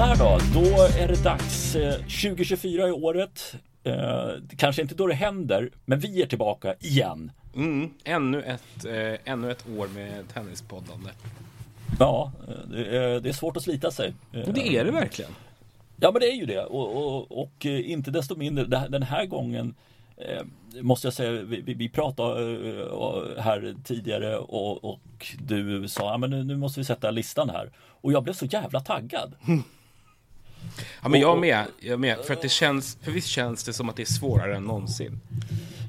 Sådär då, då är det dags. 2024 i året. Eh, kanske inte då det händer, men vi är tillbaka igen. Mm, ännu, ett, eh, ännu ett år med tennispoddande. Ja, det är, det är svårt att slita sig. Det är det verkligen. Ja, men det är ju det. Och, och, och inte desto mindre, den här gången eh, måste jag säga, vi, vi pratade eh, här tidigare och, och du sa, ja, men nu måste vi sätta listan här. Och jag blev så jävla taggad. Ja, men jag med. Jag med. För att det känns, för visst känns det som att det är svårare än någonsin.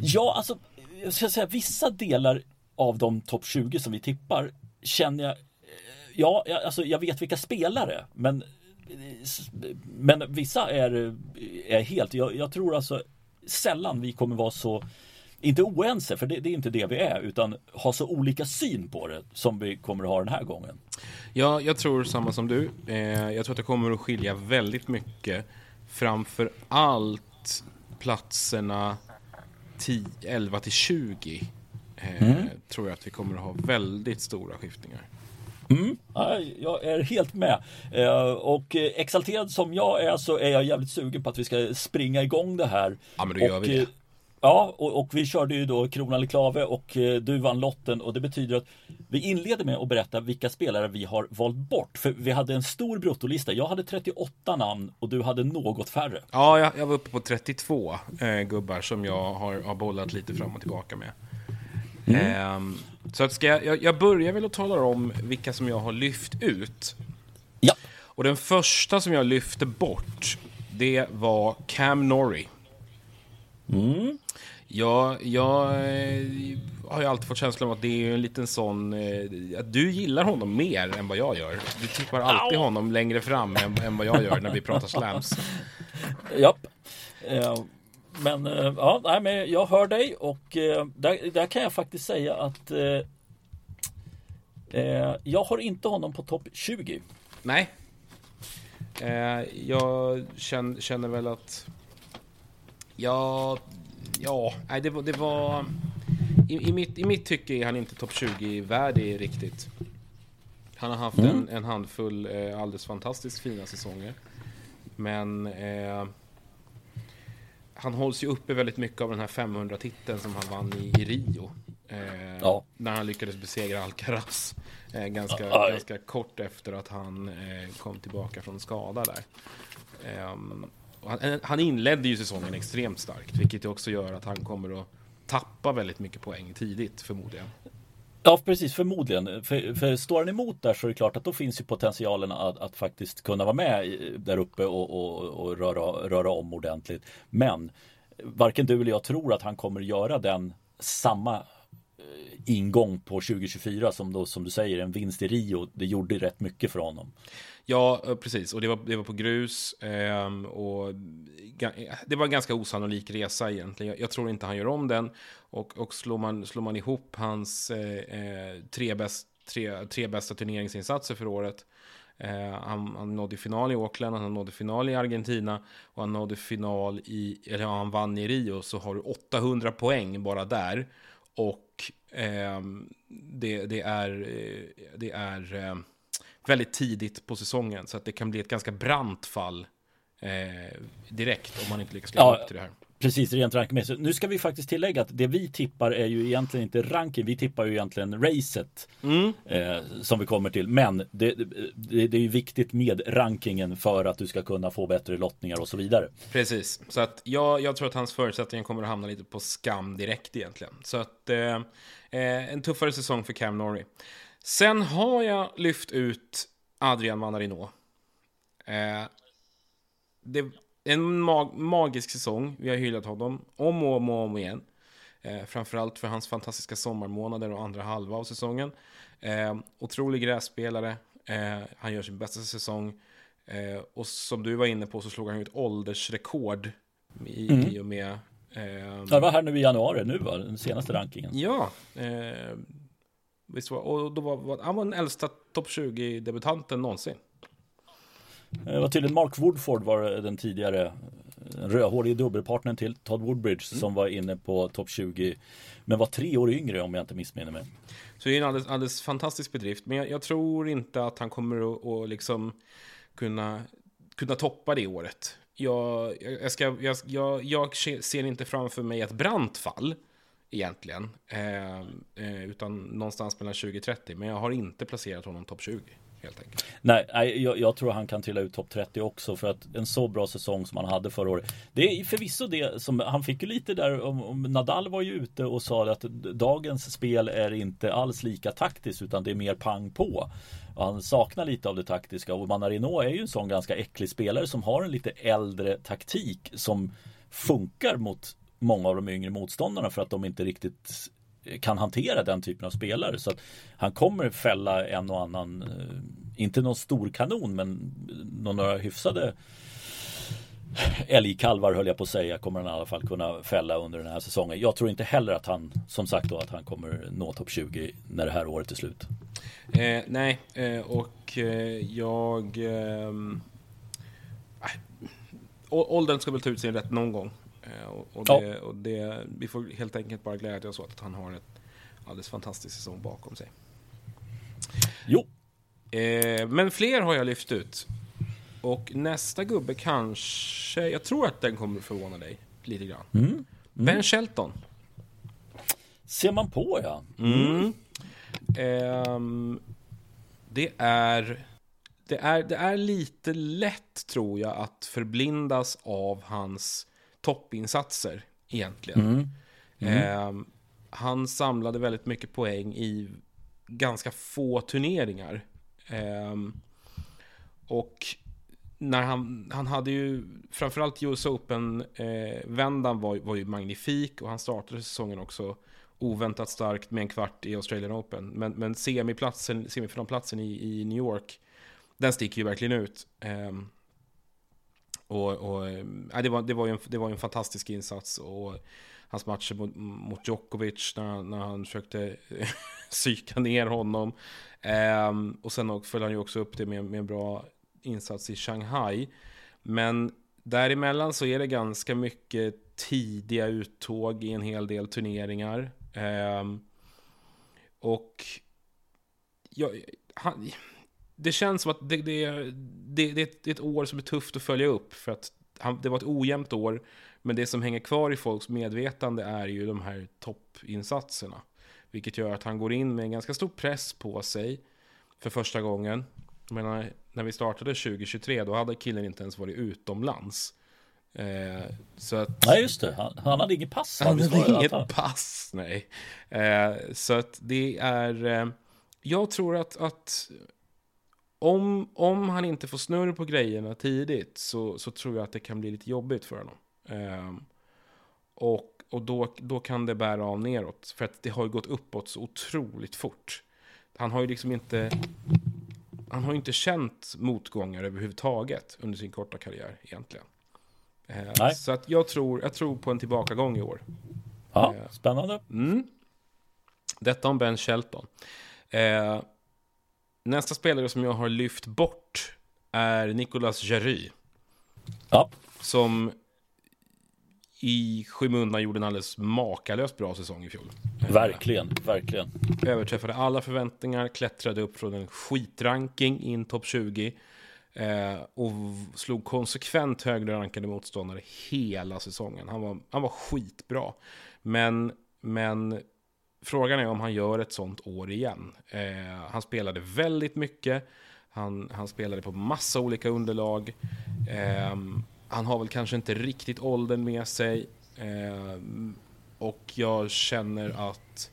Ja, alltså, jag ska säga vissa delar av de topp 20 som vi tippar känner jag, ja, alltså jag vet vilka spelare, men men vissa är, är helt, jag, jag tror alltså sällan vi kommer vara så inte oense, för det, det, är inte det vi är, utan ha så olika syn på det som vi kommer att ha den här gången. Ja, jag tror samma som du. Eh, jag tror att det kommer att skilja väldigt mycket. Framför allt platserna 10, 11 till 20. Eh, mm. Tror jag att vi kommer att ha väldigt stora skiftningar. Mm, jag är helt med. Eh, och exalterad som jag är så är jag jävligt sugen på att vi ska springa igång det här. Ja, men då gör och, vi det. Ja, och, och, vi körde ju då krona eller klave och eh, du vann lotten och det betyder att vi inleder med att berätta vilka spelare vi har valt bort. För vi hade en stor bruttolista. Jag hade 38 namn och du hade något färre. Ja, jag, jag var uppe på 32 eh, gubbar som jag har, har bollat lite fram och tillbaka med. Mm. Eh, så att ska jag, jag, jag börjar väl att tala om vilka som jag har lyft ut. Ja. Och den första som jag lyfte bort, det var Cam Norrie. Mm. Ja, jag eh, har ju alltid fått känslan av att det är en liten sån... Eh, att du gillar honom mer än vad jag gör. Du tippar alltid honom längre fram än, än vad jag gör när vi pratar slams. Japp. Uh, men ja, nej, men jag hör dig och där, där, kan jag faktiskt säga att jag har inte honom på topp 20. Nej. jag känner, känner väl att... Jag ja, nej, det, var... Det var i, i, mitt, I mitt tycke är han inte topp 20-värdig riktigt. Han har haft mm. en, en, handfull eh, alldeles fantastiskt fina säsonger. Men eh, han hålls ju uppe väldigt mycket av den här 500-titeln som han vann i, i Rio. Eh, ja. När han lyckades besegra Alcaraz. Eh, ganska, ja, ganska kort efter att han eh, kom tillbaka från skada där. Han, eh, han inledde ju säsongen extremt starkt, vilket också gör att han kommer att tappa väldigt mycket poäng tidigt förmodligen. Ja, precis, förmodligen. För, för står han emot där så är det klart att då finns ju potentialen att, att faktiskt kunna vara med där uppe och, och, och röra, röra om ordentligt. Men varken du eller jag tror att han kommer göra den samma ingång på 2024 som då som du säger en vinst i Rio. Det gjorde rätt mycket för honom. Ja, eh, precis. Och det var, det var på grus. Eh, och det var en ganska osannolik resa egentligen. Jag, jag, tror inte han gör om den. Och, och slår, man, slår man ihop hans eh, eh, tre, bäst, tre, tre bästa turneringsinsatser för året. Eh, han, han nådde final i Auckland, han nådde final i Argentina och han nådde final i, eller han vann i Rio. Så har du 800 poäng bara där. Och eh, det, det, är, eh, det är eh, väldigt tidigt på säsongen. Så att det kan bli ett ganska brant fall eh, direkt om man inte lyckas leva ja, upp till det här. Precis, rent rankingmässigt. Nu ska vi faktiskt tillägga att det vi tippar är ju egentligen inte ranking. Vi tippar ju egentligen racet mm. eh, som vi kommer till. Men det, det, det är ju viktigt med rankingen för att du ska kunna få bättre lottningar och så vidare. Precis, så att jag, jag tror att hans förutsättningar kommer att hamna lite på skam direkt egentligen. Så att eh, eh en tuffare säsong för Cam Norrie. Sen har jag lyft ut Adrian Manarino. Eh, det en mag magisk säsong. Vi har hyllat honom om och om och om igen. Eh, framförallt för hans fantastiska sommarmånader och andra halva av säsongen. Eh, otrolig grässpelare. Eh, han gör sin bästa säsong. Eh, och som du var inne på så slog han ju ett åldersrekord i, mm. i och med... Eh, det var här nu i januari nu va? Den senaste rankingen. Ja. Eh, visst var, och då var, var han var den äldsta topp 20-debutanten någonsin. Det var tydligen Mark Woodford var den tidigare rödhårige dubbelpartnern till Todd Woodbridge mm. som var inne på topp 20 men var tre år yngre om jag inte missminner mig. Så det är en alldeles, alldeles fantastisk bedrift men jag, jag, tror inte att han kommer att, att liksom kunna kunna toppa det året. Jag, jag, ska, jag, jag, jag ser inte framför mig ett brant fall egentligen. Eh, eh, utan någonstans mellan 20-30. Men jag har inte placerat honom topp 20 helt enkelt. Nej, jag, jag tror han kan trilla ut topp 30 också för att en så bra säsong som han hade förra året. Det är förvisso det som han fick ju lite där om, om Nadal var ju ute och sa att dagens spel är inte alls lika taktiskt utan det är mer pang på. Och han saknar lite av det taktiska och Manarino är ju en sån ganska äcklig spelare som har en lite äldre taktik som funkar mot många av de yngre motståndarna för att de inte riktigt kan hantera den typen av spelare. Så att han kommer fälla en och annan, eh, inte någon stor kanon men några hyfsade älgkalvar höll jag på att säga kommer han i alla fall kunna fälla under den här säsongen. Jag tror inte heller att han, som sagt då, att han kommer nå topp 20 när det här året är slut. Eh, nej, eh, och eh, jag... Eh, åldern ska väl ta ut sin rätt någon gång. Eh, och, och, det, ja. och det, vi får helt enkelt bara glädja oss åt att han har ett alldeles fantastisk säsong bakom sig. Jo. Eh, men fler har jag lyft ut. Och nästa gubbe kanske, jag tror att den kommer förvåna dig lite grann. Mm. Mm. Ben Shelton. Ser man på ja. Mm. Eh, det är det är, det är lite lätt, tror jag, att förblindas av hans toppinsatser egentligen. Mm. Mm. Eh, han samlade väldigt mycket poäng i ganska få turneringar. Eh, och när han, han hade ju, framförallt US Open-vändan eh, var, var ju magnifik och han startade säsongen också oväntat starkt med en kvart i Australian Open. Men, men semiplatsen, semifinalplatsen i, i New York, den sticker ju verkligen ut. Um, och, och eh, äh, det, var, det, var en, det var en fantastisk insats. Och hans matcher mot, mot Djokovic när, när han försökte psyka ner honom. Ähm, och sen följde han ju också upp det med, med en bra insats i Shanghai. Men däremellan så är det ganska mycket tidiga uttåg i en hel del turneringar. Ähm, och jag, han, det känns som att det, det, det, det, är ett år som är tufft att följa upp. För att han, det var ett ojämnt år. Men det som hänger kvar i folks medvetande är ju de här toppinsatserna. Vilket gör att han går in med en ganska stor press på sig för första gången. Menar, när vi startade 2023 då hade killen inte ens varit utomlands. Eh, så att, nej just det, han, han hade inget pass. Han hade inget pass, nej. Eh, så att det är... Eh, jag tror att, att om, om han inte får snurr på grejerna tidigt så, så tror jag att det kan bli lite jobbigt för honom. Um, och och då, då kan det bära av neråt. För att det har ju gått uppåt så otroligt fort. Han har ju liksom inte... Han har ju inte känt motgångar överhuvudtaget under sin korta karriär egentligen. Uh, så att jag tror, jag tror på en tillbakagång i år. Ja, uh, spännande. Mm. Detta om Ben Shelton. Nästa spelare som jag har lyft bort är Nicolas Jarry. Ja. Som i skymundan gjorde en alldeles makalöst bra säsong i fjol. Verkligen, verkligen. Överträffade alla förväntningar, klättrade upp från en skitranking in topp 20. Eh, och slog konsekvent högre rankade motståndare hela säsongen. Han var, han var skitbra. Men, men Frågan är om han gör ett sånt år igen. Eh, han spelade väldigt mycket. Han, han spelade på massa olika underlag. Eh, han har väl kanske inte riktigt åldern med sig. Eh, och jag känner att...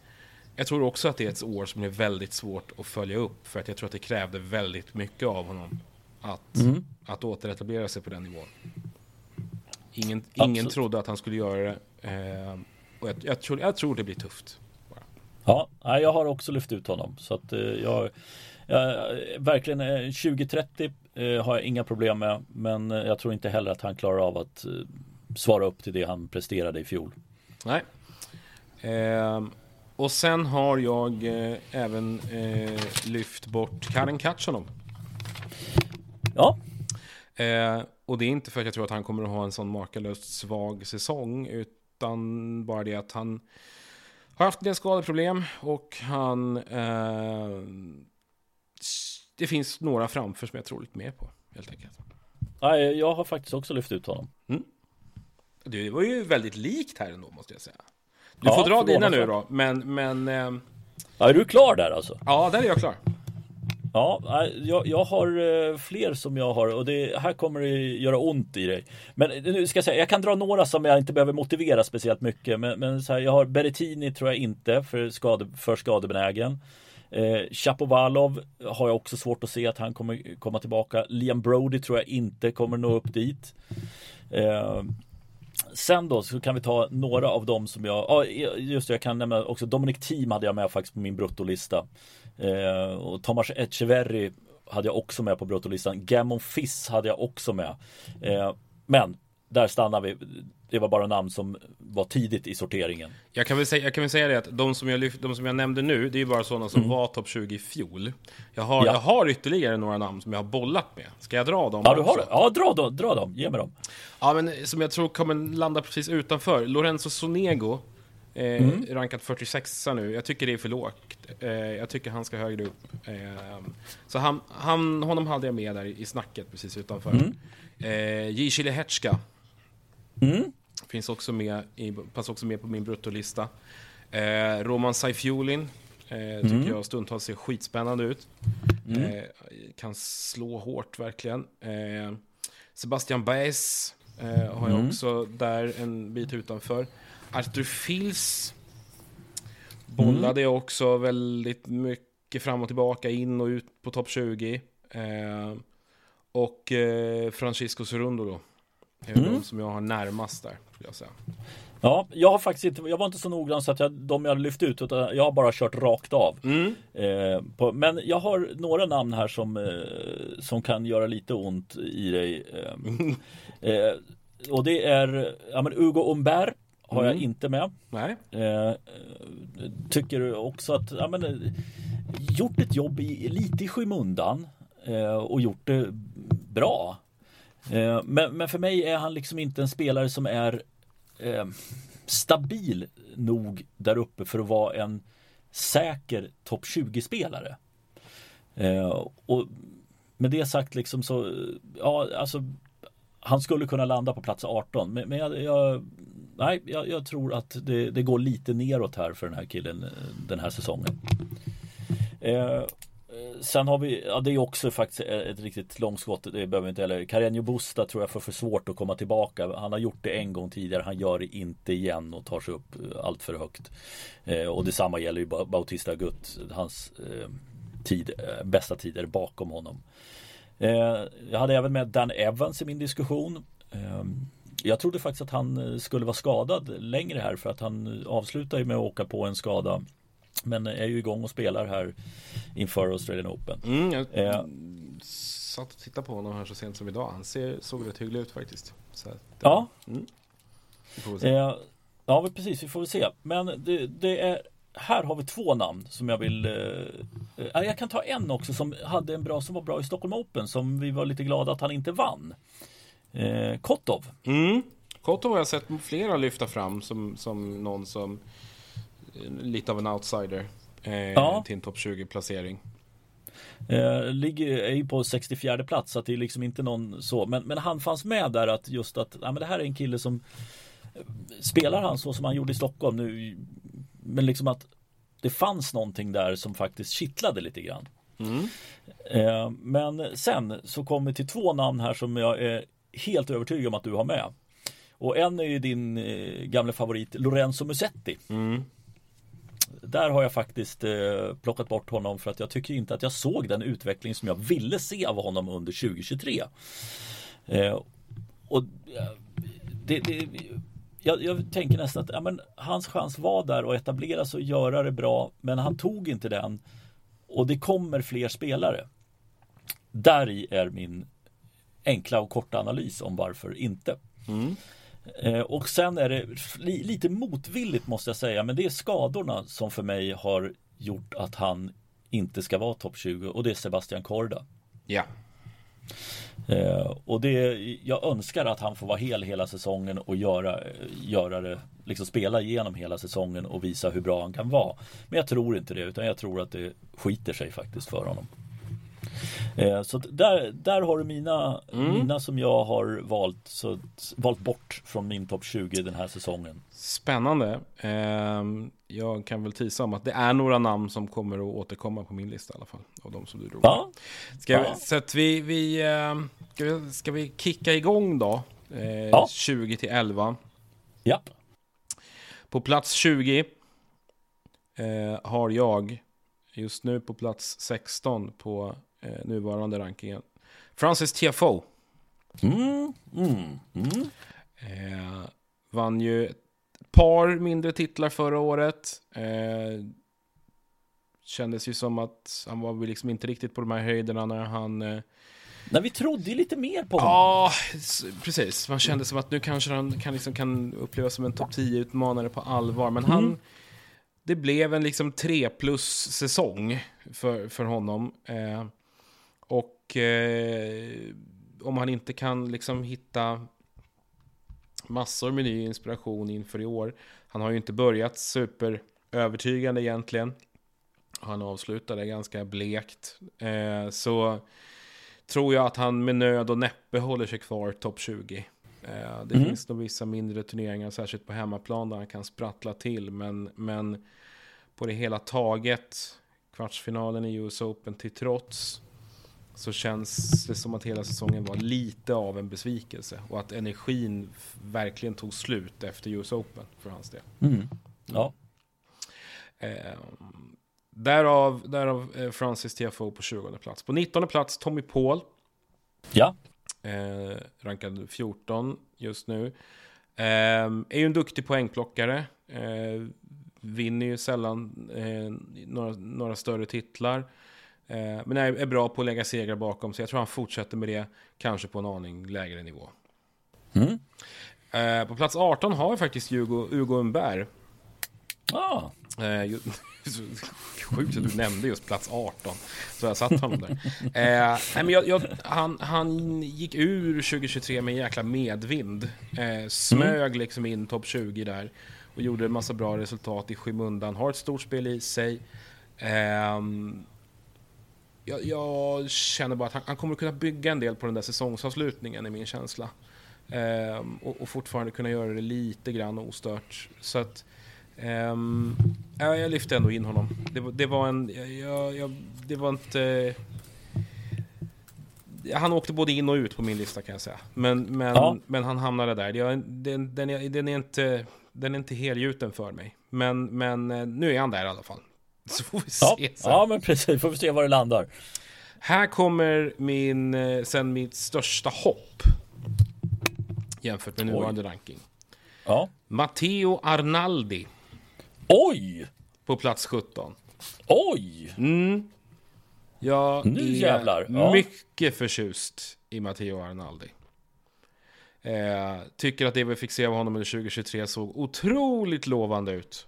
Jag tror också att det är ett år som är väldigt svårt att följa upp. För att jag tror att det krävde väldigt mycket av honom. Att, mm. att återetablera sig på den nivån. Ingen, ingen trodde att han skulle göra det. Eh, och jag, jag, tror, jag tror det blir tufft. Ja, jag har också lyft ut honom. Så att eh, jag, jag verkligen 2030 eh, eh, har jag inga problem med. Men jag tror inte heller att han klarar av att svara upp till det han presterade i fjol. Nej. Eh, och sen har jag eh, även eh, lyft bort Karen Katchanov. Ja. och det är inte för att jag tror att han kommer att ha en sån makalöst svag säsong. Utan bara det att han har haft en del skadeproblem och han... Eh, det finns några framför som jag tror lite mer på, helt enkelt. Nej, jag har faktiskt också lyft ut honom. Det var ju väldigt likt här ändå måste jag säga. Du Ja, får dra dina nu då, men, men eh, Ja, är du klar där alltså? ja, där är jag klar. Ja, jag, jag har eh, fler som jag har och det här kommer det göra ont i dig. Men eh, nu ska jag säga, jag kan dra några som jag inte behöver motivera speciellt mycket. Men, men så här, jag har Berrettini tror jag inte för, skade, för skadebenägen. Eh, Chapovalov har jag också svårt att se att han kommer komma tillbaka. Liam Brody tror jag inte kommer nå upp dit. Eh, Sen då så kan vi ta några av dem som jag, ja eh, just det, jag kan nämna också Dominic Thiem hade jag med faktiskt på min bruttolista. Eh, och Tomas Echeverry hade jag också med på bruttolistan. Gammon Fiss hade jag också med. Eh, men där stannar vi. Det var bara namn som var tidigt i sorteringen. Jag kan väl säga, jag kan väl säga det att de som jag, lyft, de som jag nämnde nu, det är ju bara sådana som Mm. var topp 20 i fjol. Jag har, Ja. jag har ytterligare några namn som jag har bollat med. Ska jag dra dem Ja, du har det? Ja, dra dem, dra dem, ge mig dem. Ja, men som jag tror kommer landa precis utanför. Lorenzo Sonego, eh, Mm. rankat 46 nu. Jag tycker det är för lågt. Eh, jag tycker han ska högre upp. Eh, så han, han, honom hade jag med där i snacket precis utanför. Mm. Eh, J. Chilehechka. Mm. Finns också med, i, pass också med på min bruttolista. Eh, Roman Saifiolin. Eh, tycker jag stundtals ser skitspännande ut. Eh, kan slå hårt verkligen. Sebastian Baez har jag också där en bit utanför. Arthur Fils bollade jag också väldigt mycket fram och tillbaka, in och ut på topp 20. Eh, och eh, Francisco Cerundo då. Det är de som jag har närmast där, skulle jag säga. Ja, jag har faktiskt inte, jag var inte så noggrann så att jag, de jag lyft ut, utan jag har bara kört rakt av. Eh, på, men jag har några namn här som, eh, som kan göra lite ont i dig. Eh, eh, och det är, ja men Hugo Umberg har jag inte med. Nej, Eh, tycker också att, ja men, eh, gjort ett jobb i, lite i skymundan eh, och gjort det bra. Eh, men, men för mig är han liksom inte en spelare som är eh, stabil nog där uppe för att vara en säker topp 20-spelare. Eh, och med det sagt liksom så, ja alltså han skulle kunna landa på plats 18 men, men jag, jag, nej, jag, jag tror att det, det går lite neråt här för den här killen eh, den här säsongen. Eh, Sen har vi, ja det är också faktiskt ett riktigt långskott, det behöver vi inte heller. Carreño Busta tror jag får för svårt att komma tillbaka. Han har gjort det en gång tidigare, han gör det inte igen och tar sig upp eh, allt för högt. Eh, och detsamma gäller ju Bautista Gutt, hans eh, tid, eh, bästa tid är bakom honom. Eh, jag hade även med Dan Evans i min diskussion. Eh, Eh, jag trodde faktiskt att han eh, skulle vara skadad längre här för att han avslutar ju med att åka på en skada. Men är ju igång och spelar här inför Australian Open. mm, jag Eh. satt och tittade på honom här så sent som idag. Han ser, såg rätt hygglig ut faktiskt. Så att, Ja, se. eh, ja precis, vi får väl se. Men det, det är här har vi två namn som jag vill eh, eh, Jag kan ta en också som hade en bra som var bra i Stockholm Open som vi var lite glada att han inte vann. Eh, Kotov. Mm. Kotto har jag sett flera lyfta fram som, som någon som eh, lite av en outsider eh, Ja. till en topp 20-placering. Eh, ligger, är ju på 64 plats så att det är liksom inte någon så men, men han fanns med där att just att ja, men det här är en kille som eh, Spelar han så som han gjorde i Stockholm nu Men liksom att Det fanns någonting där som faktiskt kittlade lite grann eh, Men sen så kommer till två namn här som jag är helt övertygad om att du har med Och en är ju din eh, gamla favorit Lorenzo Musetti där har jag faktiskt eh, plockat bort honom för att jag tycker inte att jag såg den utveckling som jag ville se av honom under 2023. Eh, och eh, det, det, jag, jag tänker nästan att ja, men, hans chans var där att etablera sig och göra det bra men han tog inte den. Och det kommer fler spelare. Där är min enkla och korta analys om varför inte. Eh, och sen är det li, lite motvilligt måste jag säga, men det är skadorna som för mig har gjort att han inte ska vara topp 20 och det är Sebastian Korda. Ja. Eh, och det, jag önskar att han får vara hel hela säsongen och göra, göra det, liksom spela igenom hela säsongen och visa hur bra han kan vara. Men jag tror inte det, utan jag tror att det skiter sig faktiskt för honom. Eh, så där, där har du mina, Mm. mina som jag har valt, så, valt bort från min topp 20 den här säsongen. Spännande. Ehm, jag kan väl tisa om att det är några namn som kommer att återkomma på min lista i alla fall. Av de som du drog. Ja, Ska Ja. vi, så att vi, vi, ehm, ska vi, ska vi kicka igång då? Eh, Ja. 20 till 11. ja. På plats 20 eh, har jag just nu på plats 16 på eh, nuvarande rankingen. Francis TFO. Mm, mm, mm. Eh, vann ju ett par mindre titlar förra året. Eh, kändes ju som att han var liksom inte riktigt på de här höjderna när han... Eh, Nej, vi trodde lite mer på honom. Ja, precis. Man kände som att nu kanske han kan, liksom, kan upplevas som en topp 10-utmanare på allvar. Men han... Det blev en liksom 3 plus säsong för, för honom. Eh, och eh, om han inte kan liksom hitta massor med ny inspiration inför i år. Han har ju inte börjat super övertygande egentligen. Han avslutade ganska blekt. Eh, så tror jag att han med nöd och näppe håller sig kvar topp 20. Eh, det Mm. finns nog vissa mindre turneringar, särskilt på hemmaplan, där han kan sprattla till. Men, men på det hela taget, kvartsfinalen i US Open till trots, så känns det som att hela säsongen var lite av en besvikelse. Och att energin verkligen tog slut efter US Open för hans del. Mm. Ja. Eh, därav därav eh, Francis TFO på 20 plats. På 19 plats Tommy Paul. ja. Eh, rankad 14 just nu. Eh, är ju en duktig poängplockare. Eh, vinner ju sällan eh, några, några större titlar. Eh, men är, är bra på att lägga segrar bakom sig. Jag tror han fortsätter med det, kanske på en aning lägre nivå. Mm. Eh, på plats 18 har vi faktiskt Hugo, Hugo Umberg. Ah. Eh, ju, så sjukt att du nämnde just plats 18. Så jag satt honom där. Eh, nej, men jag, jag, han, han gick ur 2023 med en jäkla medvind. Eh, smög liksom in topp 20 där. Och gjorde en massa bra resultat i skymundan. Har ett stort spel i sig. Ehm, jag, jag känner bara att han, han kommer kunna bygga en del på den där säsongsavslutningen, är min känsla. Ehm, och, och fortfarande kunna göra det lite grann ostört. Så att Ehm, ja, jag lyfte ändå in honom. Det, var- det var en... Jag, jag, det var inte... Han åkte både in och ut på min lista kan jag säga. Men, men, Ja. men han hamnade där. Jag, den, den, är, den, är inte, den är inte helgjuten för mig. Men, men eh, nu är han där i alla fall. Så får vi se Ja. sen. ja, men precis. Får vi se var det landar. Här kommer min, eh, sen mitt största hopp. Jämfört med nuvarande ranking. Ja. Matteo Arnaldi Oj! på plats 17. Oj! Mm. Jag Nu är jävlar, ja. mycket förtjust i Matteo Arnaldi. Eh, tycker att det vi fick se av honom under 2023 såg otroligt lovande ut.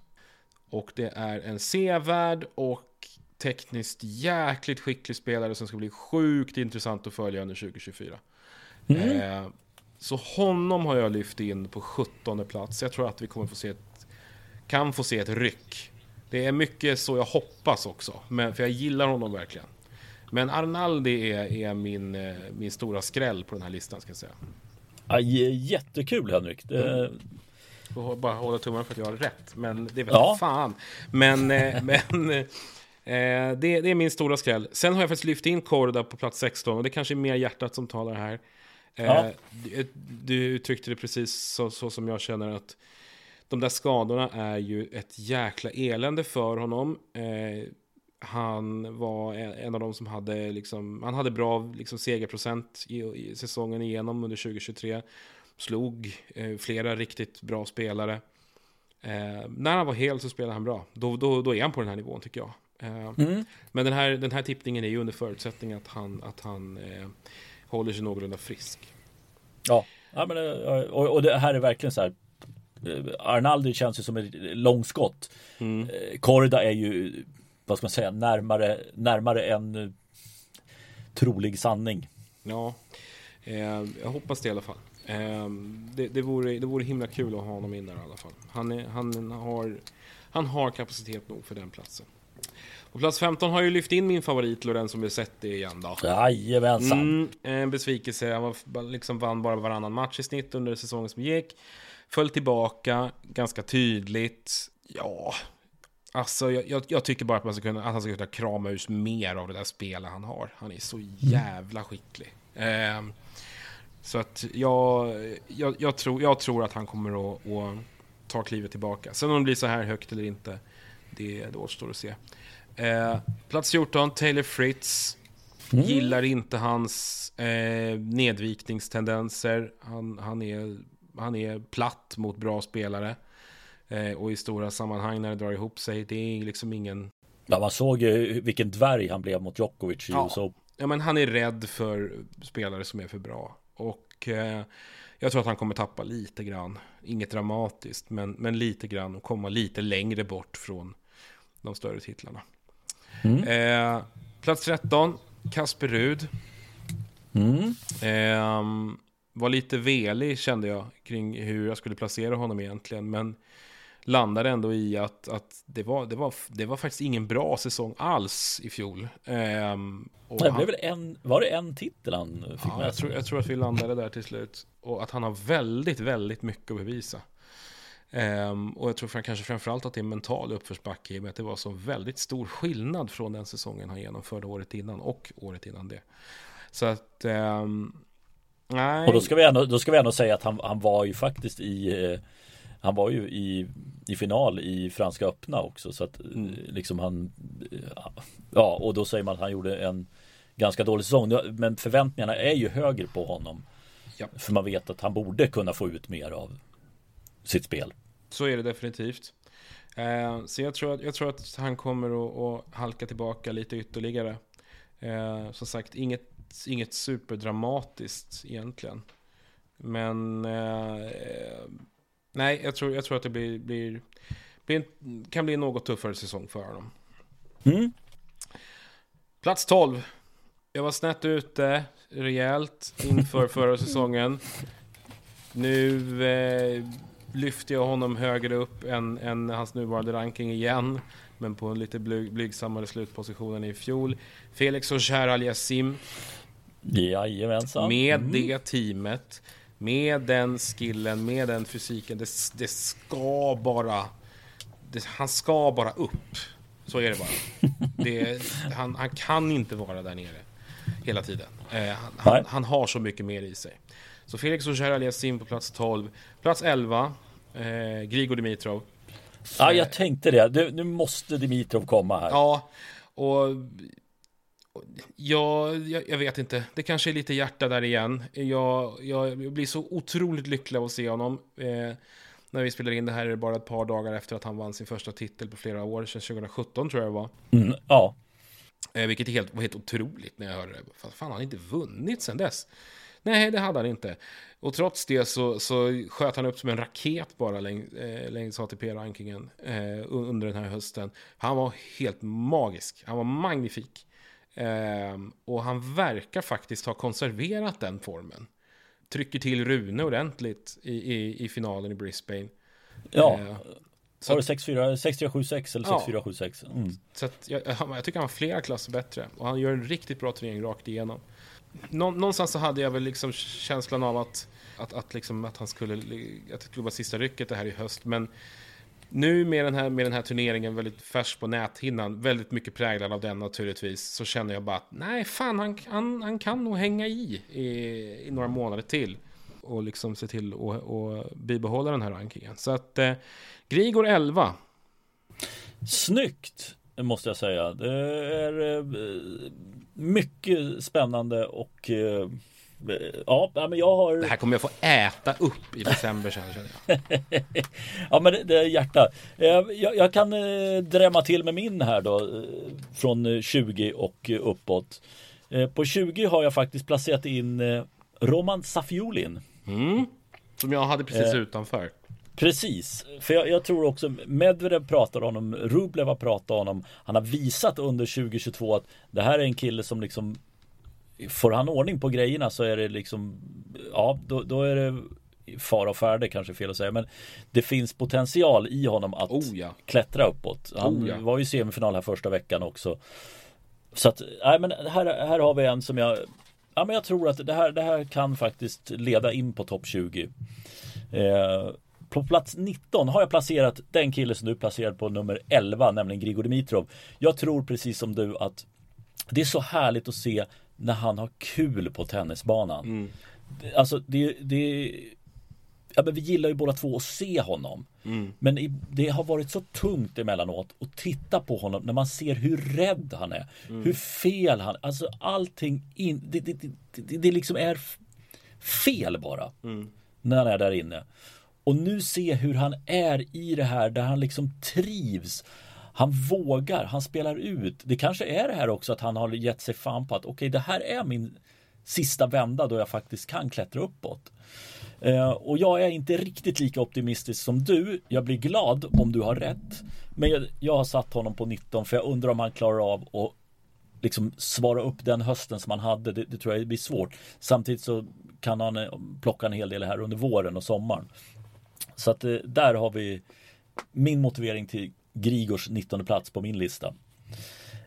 Och det är en sevärd och tekniskt jäkligt skicklig spelare som ska bli sjukt intressant att följa under 2024. Mm. Eh, så honom har jag lyft in på 17 plats. Jag tror att vi kommer få se ett, kan få se ett ryck. Det är mycket så jag hoppas också, men, för jag gillar honom verkligen. Men Arnaldi är, är min, eh, min stora skräll på den här listan ska jag säga. Ja, jättekul Henrik. Det, Får bara hålla tummarna för att jag har rätt, men det vet Ja. fan. Men, eh, men eh, det, det är min stora skräll. Sen har jag faktiskt lyft in Korda på plats 16 och det kanske är mer hjärtat som talar här. Eh, Ja. du, du uttryckte det precis så, så som jag känner att de där skadorna är ju ett jäkla elände för honom. Eh, han var en en av de som hade, liksom, han hade bra liksom, segerprocent i, i säsongen igenom under 2023. Slog eh, flera riktigt bra spelare. Eh, när han var hel så spelade han bra. Då, då, då är han på den här nivån tycker jag. Eh, mm. Men den här, den här tippningen är ju under förutsättning att han, att han eh, håller sig någorlunda frisk. Ja, ja men, eh, och, och det här är verkligen så här. eh, Arnaldi känns ju som ett långskott. Mm. Korda är ju, vad ska man säga, närmare, närmare en trolig sanning. Ja, eh, jag hoppas det i alla fall. Eh, det, det, vore, det vore himla kul att ha honom in där i alla fall. Han, är, han, har, han har kapacitet nog för den platsen. På plats 15 har jag ju lyft in min favorit Lorenzo Musetti igen då. Jajamensan. Mm, en besvikelse. Han var, liksom vann bara varannan match i snitt under säsongen som gick. Föll tillbaka ganska tydligt. Ja, alltså jag, jag, jag tycker bara att, man ska kunna, att han ska kunna krama ut mer av det där spelet han har. Han är så jävla skicklig. Eh, så att jag, jag, jag, tror, jag tror att han kommer att, att ta klivet tillbaka. Sen om det blir så här högt eller inte, det, det återstår att se. Eh, plats 14, Taylor Fritz. Mm. Gillar inte hans eh, nedvikningstendenser. Han, han, är, han är platt mot bra spelare. Eh, och i stora sammanhang när det drar ihop sig, det är liksom ingen... Ja, man såg ju vilken dvärg han blev mot Djokovic i ja. USA. Ja, men han är rädd för spelare som är för bra. Och eh, jag tror att han kommer tappa lite grann. Inget dramatiskt, men, men lite grann och komma lite längre bort från de större titlarna. Mm. Eh, plats 13, Kasper Rud. Mm. Eh, var lite velig kände jag kring hur jag skulle placera honom egentligen. Men landade ändå i att, att det, var, det, var, det var faktiskt ingen bra säsong alls i fjol. Ehm, det blev väl en, var det en titel han fick ja, med jag tror, jag tror att vi landade där till slut. Och att han har väldigt, väldigt mycket att bevisa. Um, och jag tror för, kanske framförallt att det är mental uppförsbacke i och med att det var så väldigt stor skillnad från den säsongen han genomförde året innan och året innan det. Så att um, nej. Och då ska vi ändå, då ska vi ändå säga att han, han var ju faktiskt i eh, han var ju i, i final i Franska öppna också så att mm. liksom han Ja och då säger man att han gjorde en ganska dålig säsong men förväntningarna är ju högre på honom. Ja. För man vet att han borde kunna få ut mer av sitt spel. Så är det definitivt. Eh, så jag tror, att, jag tror att han kommer att, att halka tillbaka lite ytterligare. Eh, som sagt, inget, inget superdramatiskt egentligen. Men eh, nej, jag tror, jag tror att det blir, blir, blir kan bli en något tuffare säsong för honom. Mm. Plats 12. Jag var snett ute rejält inför förra säsongen. Nu eh, lyfter jag honom högre upp än, än hans nuvarande ranking igen. Men på en lite blyg, blygsammare slutposition än i fjol. Felix och Aliasim. Jajamensan. Med mm. det teamet. Med den skillen, med den fysiken. Det, det ska bara... Det, han ska bara upp. Så är det bara. Det, han, han, kan inte vara där nere hela tiden. Eh, han, han, har så mycket mer i sig. Så Felix Auger Aliasim på plats 12. Plats 11, eh, Grigor Dimitrov. Ja, jag tänkte det. Du, nu måste Dimitrov komma här. Ja, och Ja, jag, jag, vet inte. Det kanske är lite hjärta där igen. Jag, jag blir så otroligt lycklig av att se honom. Eh, när vi spelar in det här är det bara ett par dagar efter att han vann sin första titel på flera år, sedan 2017 tror jag det var. Mm, ja. Eh, vilket är helt, var helt otroligt när jag hörde det. Fan, han har inte vunnit sedan dess. Nej, det hade han inte. Och trots det så, så sköt han upp som en raket bara läng, eh, längs ATP-rankingen eh, under den här hösten. Han var helt magisk. Han var magnifik. Eh, och han verkar faktiskt ha konserverat den formen. Trycker till Rune ordentligt i, i, i finalen i Brisbane. Ja. Eh, så var det 6-4-7-6 eller 6-4-7-6? Ja. Mm. Så jag, jag tycker han var flera klasser bättre. Och han gör en riktigt bra turnering rakt igenom någonstans så hade jag väl liksom känslan av att, att, att, liksom, att han skulle, att det skulle vara sista rycket det här i höst. Men nu med den här, med den här turneringen väldigt färsk på näthinnan, väldigt mycket präglad av den naturligtvis, så känner jag bara att nej, fan, han, han, han kan nog hänga i, i, i några månader till och liksom se till att bibehålla den här rankingen. Så att eh, Grigor 11. Snyggt! måste jag säga. Det är eh, mycket spännande och eh, Ja, men jag har... Det här kommer jag få äta upp i december känner jag. ja, men det, det är hjärta. Eh, jag, jag kan drämma till med min här då. Från 20 och uppåt. På 20 har jag faktiskt placerat in Roman Safiulin. Mm. Som jag hade precis eh, utanför. Precis, för jag, jag, tror också Medvedev pratar om Rublev har pratat om honom. Han har visat under 2022 att det här är en kille som liksom Får han ordning på grejerna så är det liksom Ja, då, då är det fara och färde kanske fel att säga men det finns potential i honom att Oh, ja. klättra uppåt. Han Oh, ja. var ju semifinal här första veckan också. Så att, nej men här, här har vi en som jag Ja men jag tror att det här, det här kan faktiskt leda in på topp 20. Eh, på plats 19 har jag placerat den kille som du placerade på nummer 11, nämligen Grigor Dimitrov. Jag tror precis som du att det är så härligt att se när han har kul på tennisbanan. Det- Alltså det, det Ja men vi gillar ju båda två att se honom. Men i, det har varit så tungt emellanåt att titta på honom när man ser hur rädd han är. Hur fel han Alltså allting in, det, det, det, det, liksom är fel bara. När han är där inne. Och nu se hur han är i det här där han liksom trivs. Han vågar, han spelar ut. Det kanske är det här också att han har gett sig fan på att okej det här är min sista vända då jag faktiskt kan klättra uppåt. Eh, och jag är inte riktigt lika optimistisk som du. Jag blir glad om du har rätt. Men jag, jag har satt honom på 19 för jag undrar om han klarar av att liksom svara upp den hösten som han hade. Det, det tror jag blir svårt. Samtidigt så kan han eh, plocka en hel del här under våren och sommaren. Så att eh, där har vi min motivering till Grigors 19 plats på min lista.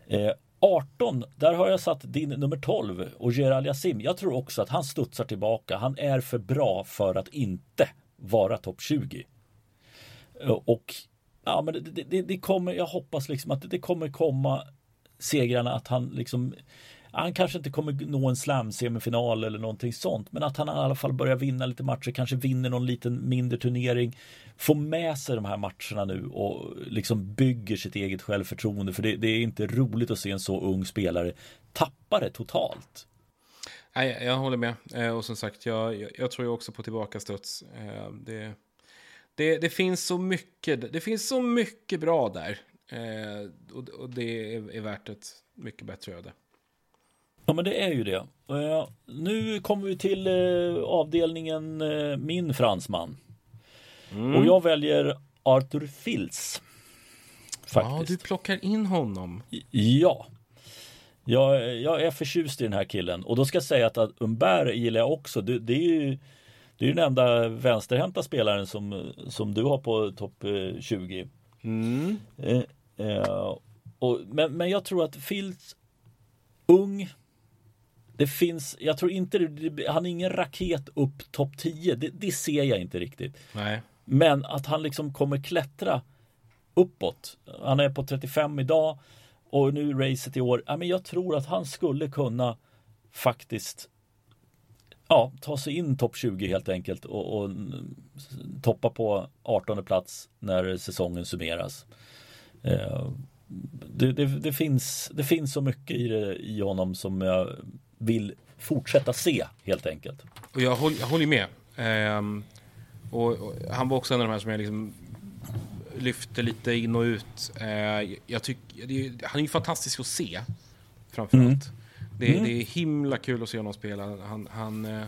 Eh, 18, där har jag satt din nummer 12, Ogier Aliasim. Jag tror också att han studsar tillbaka. Han är för bra för att inte vara topp 20. Eh, Och ja, men det, det- det, det kommer, jag hoppas liksom att det kommer komma segrarna att han liksom han kanske inte kommer nå en slam-semifinal eller någonting sånt men att han i alla fall börjar vinna lite matcher, kanske vinner någon liten mindre turnering Får med sig de här matcherna nu och liksom bygger sitt eget självförtroende för det, det är inte roligt att se en så ung spelare tappa det totalt. Nej, jag håller med. Eh, och som sagt, jag, jag, jag tror ju också på tillbakastuds. Eh, det, det, det finns så mycket, det finns så mycket bra där. Eh, och, och det är, är värt ett mycket bättre öde. Ja men det är ju det. Eh, nu kommer vi till eh, avdelningen eh, min fransman. Och jag väljer Arthur Fils. Ja, Faktiskt. du plockar in honom. Ja. Jag, jag är förtjust i den här killen och då ska jag säga att, att Umberg gillar jag också. Det, det är ju det är ju den enda vänsterhänta spelaren som, som du har på topp eh, 20. Mm. Eh, eh, och, men, men jag tror att Fields ung det finns, jag tror inte det, han är ingen raket upp topp 10. Det, det ser jag inte riktigt. Nej. Men att han liksom kommer klättra uppåt. Han är på 35 idag och nu racet i år. Ja, men jag tror att han skulle kunna faktiskt ja, ta sig in topp 20 helt enkelt och, och toppa på 18 plats när säsongen summeras. Eh, det, det, det, finns, det finns så mycket i, det, i honom som jag vill fortsätta se helt enkelt. Och jag håller, jag håller med. Ehm, och, och han var också en av de här som jag liksom lyfte lite in och ut. Eh, jag tycker, det han är ju fantastisk att se. Framförallt. Det, det är himla kul att se honom spela. Han, han, eh,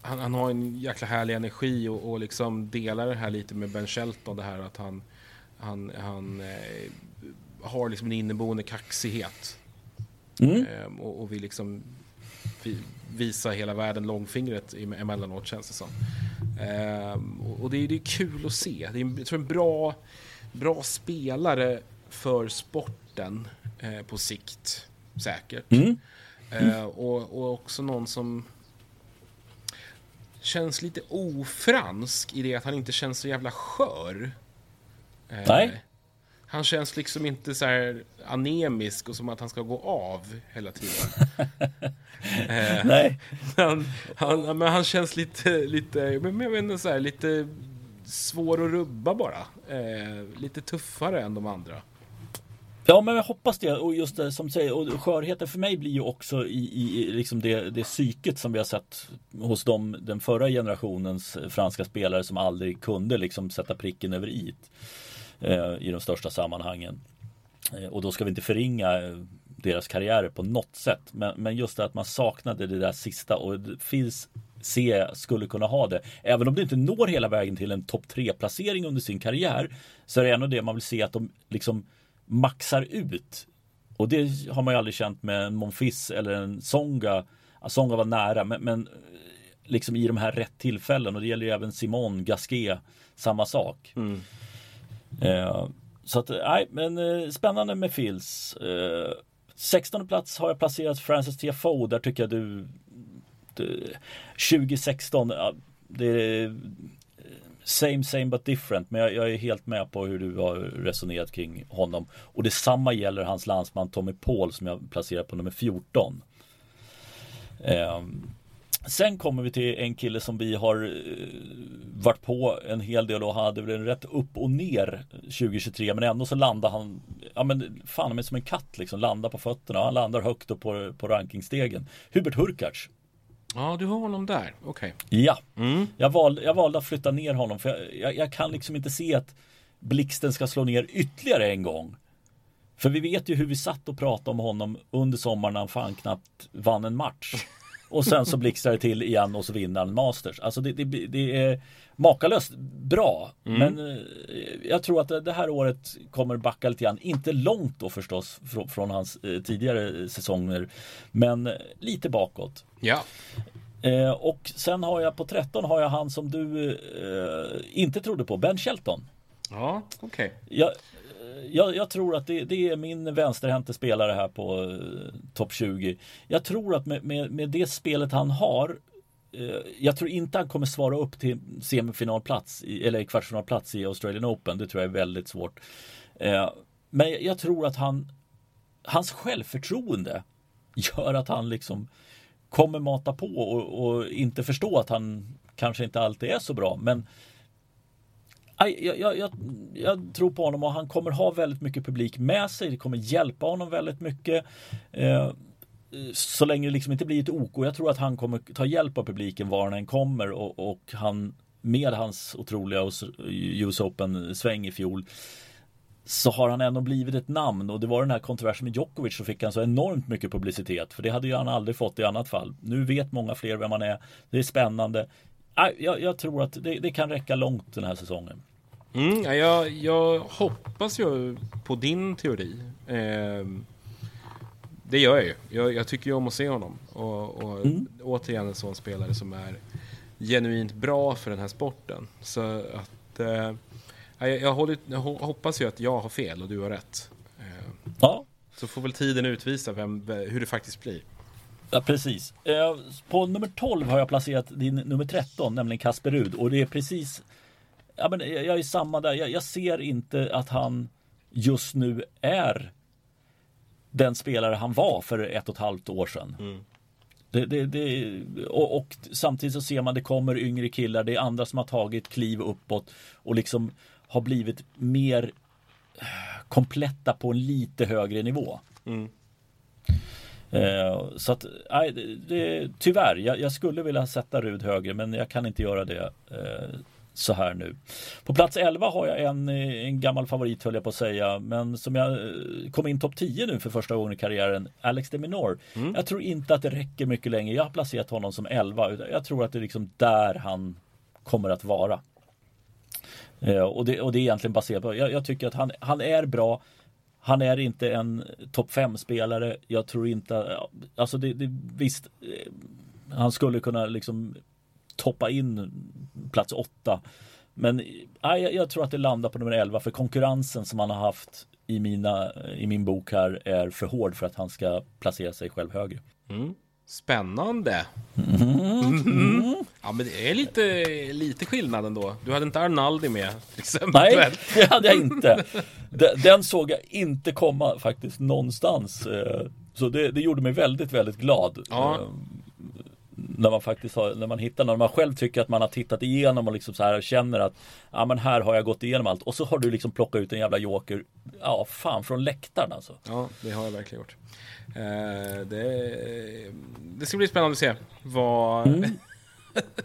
han, han har en jäkla härlig energi och, och liksom delar det här lite med Ben Shelton. Det här att han, han, han eh, har liksom en inneboende kaxighet. Mm. Ehm, och, och vill liksom vi, visa hela världen långfingret em- emellanåt känns det som. Ehm, och det, är- det är kul att se. Det är en, jag tror en bra, bra spelare för sporten eh, på sikt. Säkert. Mm. Eh, och, och också någon som känns lite ofransk i det att han inte känns så jävla skör. Eh, Nej. Han känns liksom inte så här anemisk och som att han ska gå av hela tiden. eh, Nej, han, han, men han känns lite, lite, men jag inte, så här, lite svår att rubba bara. Eh, lite tuffare än de andra. Ja men jag hoppas det och just det som du säger och skörheten för mig blir ju också i, i liksom det, det psyket som vi har sett hos dem, den förra generationens franska spelare som aldrig kunde liksom sätta pricken över i Eh, i de största sammanhangen. Eh, och då ska vi inte förringa eh, deras karriärer på något sätt. Men, men just det att man saknade det där sista och det finns se skulle kunna ha det. Även om det inte når hela vägen till en topp 3 placering under sin karriär så är det ändå det man vill se att de liksom maxar ut. Och det har man ju aldrig känt med en Monfils eller en Songa. Songa var nära men, men liksom i de här rätt tillfällen och det gäller ju även Simon, Gasquet, samma sak. Mm. Eh, så att, eh, nej, men eh, spännande med Fils. Eh, 16 plats har jag placerat Francis Tiafoe. Där tycker jag du, du 2016, ja, det är eh, same same but different. Men jag, jag, är helt med på hur du har resonerat kring honom. Och detsamma gäller hans landsman Tommy Paul som jag placerar på nummer 14. Eh, Sen kommer vi till en kille som vi har eh, varit på en hel del och hade väl en rätt upp och ner 2023 men ändå så landar han Ja men fan men som en katt liksom landar på fötterna han landar högt upp på, på rankingstegen Hubert Hurkacz Ja, du har honom där. Okej. Okay. Ja, mm. jag, valde, jag valde att flytta ner honom för jag, jag, jag kan liksom inte se att blixten ska slå ner ytterligare en gång. För vi vet ju hur vi satt och pratade om honom under sommaren när han fan knappt vann en match. Och sen så blixtrar det till igen och så vinner han Masters. Alltså det, det, det är makalöst bra. Mm. Men eh, jag tror att det här året kommer backa lite grann. Inte långt då förstås från, från hans eh, tidigare säsonger. Men eh, lite bakåt. Ja. Eh, och sen har jag på 13 har jag han som du eh, inte trodde på, Ben Shelton. Ja, okej. Okay jag, jag, tror att det, det, är min vänsterhänte spelare här på eh, topp 20. Jag tror att med, med, med, det spelet han har eh, jag tror inte han kommer svara upp till semifinalplats eller kvartsfinalplats i Australian Open. Det tror jag är väldigt svårt. Eh, men jag tror att han hans självförtroende gör att han liksom kommer mata på och, och inte förstå att han kanske inte alltid är så bra. Men jag, jag, jag, jag, tror på honom och han kommer ha väldigt mycket publik med sig. Det kommer hjälpa honom väldigt mycket. Eh, så länge det liksom inte blir ett OK. Jag tror att han kommer ta hjälp av publiken var han än kommer och, och han med hans otroliga US Open-sväng i fjol så har han ändå blivit ett namn och det var den här kontroversen med Djokovic så fick han så enormt mycket publicitet för det hade ju han aldrig fått i annat fall. Nu vet många fler vem han är. Det är spännande. Jag, jag tror att det, det, kan räcka långt den här säsongen. Mm, jag, jag hoppas ju på din teori. Eh, det gör jag ju. Jag, jag, tycker ju om att se honom. Och, och mm. återigen en sån spelare som är genuint bra för den här sporten. Så att eh, jag, jag, håller, jag, hoppas ju att jag har fel och du har rätt. Eh, ja. Så får väl tiden utvisa vem, hur det faktiskt blir. Ja, precis. Eh, på nummer 12 har jag placerat din nummer 13, nämligen Kasper Rud. Och det är precis ja, men jag är samma där. Jag, jag, ser inte att han just nu är den spelare han var för ett och ett halvt år sedan. Mm. Det, det, det, och, och, samtidigt så ser man det kommer yngre killar, det är andra som har tagit kliv uppåt och liksom har blivit mer kompletta på en lite högre nivå. Mm. Eh, så att, nej, det, det, tyvärr, jag, jag, skulle vilja sätta Rud högre men jag kan inte göra det. Eh, så här nu. På plats 11 har jag en, en gammal favorit höll jag på att säga, men som jag eh, kom in topp 10 nu för första gången i karriären, Alex de Minor. Mm. Jag tror inte att det räcker mycket längre. Jag har placerat honom som 11. Jag tror att det är liksom där han kommer att vara. Eh, och, det, och det är egentligen baserat på, jag, jag tycker att han, han är bra. Han är inte en topp 5-spelare. Jag tror inte, alltså det, det visst, eh, han skulle kunna liksom toppa in plats åtta. Men nej, jag tror att det landar på nummer 11 för konkurrensen som han har haft i, mina, i min bok här är för hård för att han ska placera sig själv högre. Mm. Spännande. Mm. Mm. Ja, men det är lite, lite skillnad ändå. Du hade inte Arnaldi med till exempel. Nej, det hade jag inte. Den såg jag inte komma faktiskt någonstans. Eh, så det, det gjorde mig väldigt, väldigt glad. Ja. Eh, när man faktiskt har, när man hittar, när man själv tycker att man har tittat igenom och liksom så här känner att Ja men här har jag gått igenom allt och så har du liksom plockat ut en jävla joker Ja fan från läktaren alltså Ja det har jag verkligen gjort eh, det, det ska bli spännande att se vad, mm.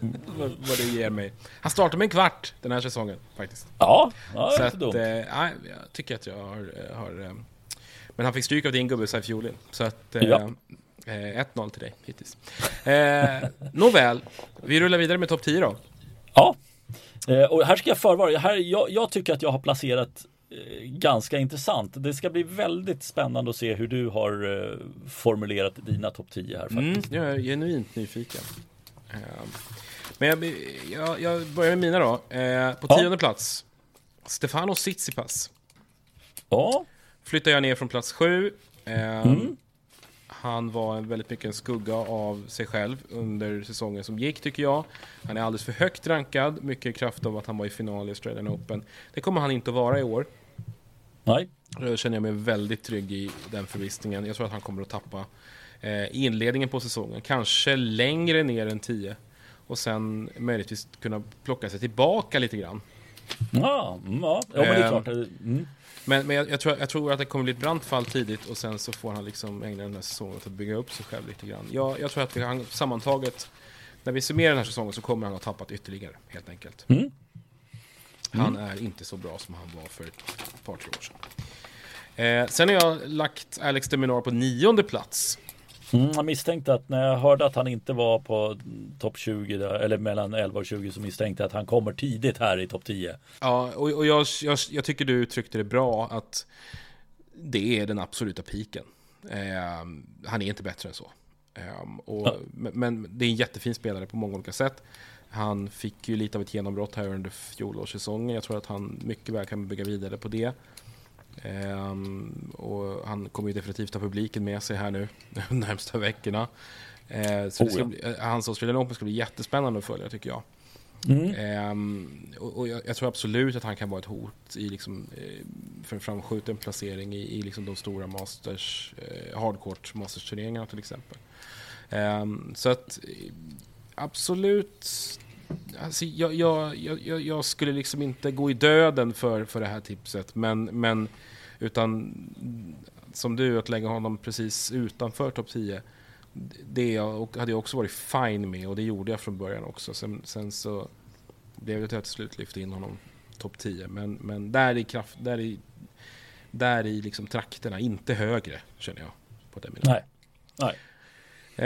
vad, vad, det ger mig Han startar med en kvart den här säsongen faktiskt Ja, ja så att, dumt. Eh, ja, jag tycker att jag har, har eh, Men han fick stryk av din gubbe Saif Så att eh, ja. Eh, 1-0 till dig hittills. Eh, nåväl, vi rullar vidare med topp 10 då. Ja, eh, och här ska jag förvara. Här, jag, jag tycker att jag har placerat eh, ganska intressant. Det ska bli väldigt spännande att se hur du har eh, formulerat dina topp 10 här faktiskt. Mm, jag är genuint nyfiken. Eh, Men jag, jag, jag börjar med mina då. Eh, på Ja. tionde plats, Stefano Tsitsipas. Ja, Flyttar jag ner från plats sju. Eh, Mm. Han var en väldigt mycket en skugga av sig själv under säsongen som gick tycker jag. Han är alldeles för högt rankad, mycket i kraft av att han var i final i Australian Open. Det kommer han inte att vara i år. nej. Då känner jag mig väldigt trygg i den förvissningen. Jag tror att han kommer att tappa eh, inledningen på säsongen. Kanske längre ner än 10. Och sen möjligtvis kunna plocka sig tillbaka lite grann. Ja, mm, ja. ja men det är Ehm. klart. Mm. Men, men jag, jag, tror, jag tror att det kommer bli ett brant fall tidigt och sen så får han liksom ägna den här säsongen åt att bygga upp sig själv lite grann. Jag, jag tror att vi, han, sammantaget, när vi summerar den här säsongen så kommer han ha tappat ytterligare, helt enkelt. Mm. Han är inte så bra som han var för ett par, tre år sedan. Eh, sen har jag lagt Alex de Minaur på nionde plats. Mm, jag misstänkte att när jag hörde att han inte var på topp 20 där, eller mellan 11 och 20 så misstänkte jag att han kommer tidigt här i topp 10. Ja, och, och jag, jag, jag tycker du uttryckte det bra att det är den absoluta piken. Eh, han är inte bättre än så. Eh, och, Ja. men, men det är en jättefin spelare på många olika sätt. Han fick ju lite av ett genombrott här under fjolårssäsongen. Jag tror att han mycket väl kan bygga vidare på det. Ehm, och han kommer ju definitivt ha publiken med sig här nu de närmsta veckorna. Eh, så Oh, ja. bli, eh, hans Australian Open ska bli jättespännande att följa tycker jag. Mm. Ehm, och och jag, jag tror absolut att han kan vara ett hot i liksom, eh, för en framskjuten placering i, i liksom de stora masters, eh, hardcourt masters-turneringarna till exempel. Ehm, så att eh, absolut, alltså, jag, jag, jag, jag- skulle liksom inte gå i döden för, för det här tipset, men, men utan som du, att lägga honom precis utanför topp 10 det hade jag också varit fine med och det gjorde jag från början också. Sen, sen så blev det till att slut lyfta in honom topp 10. Men, men där i kraft, där i, där i liksom trakterna, inte högre känner jag. På den Nej. Nej.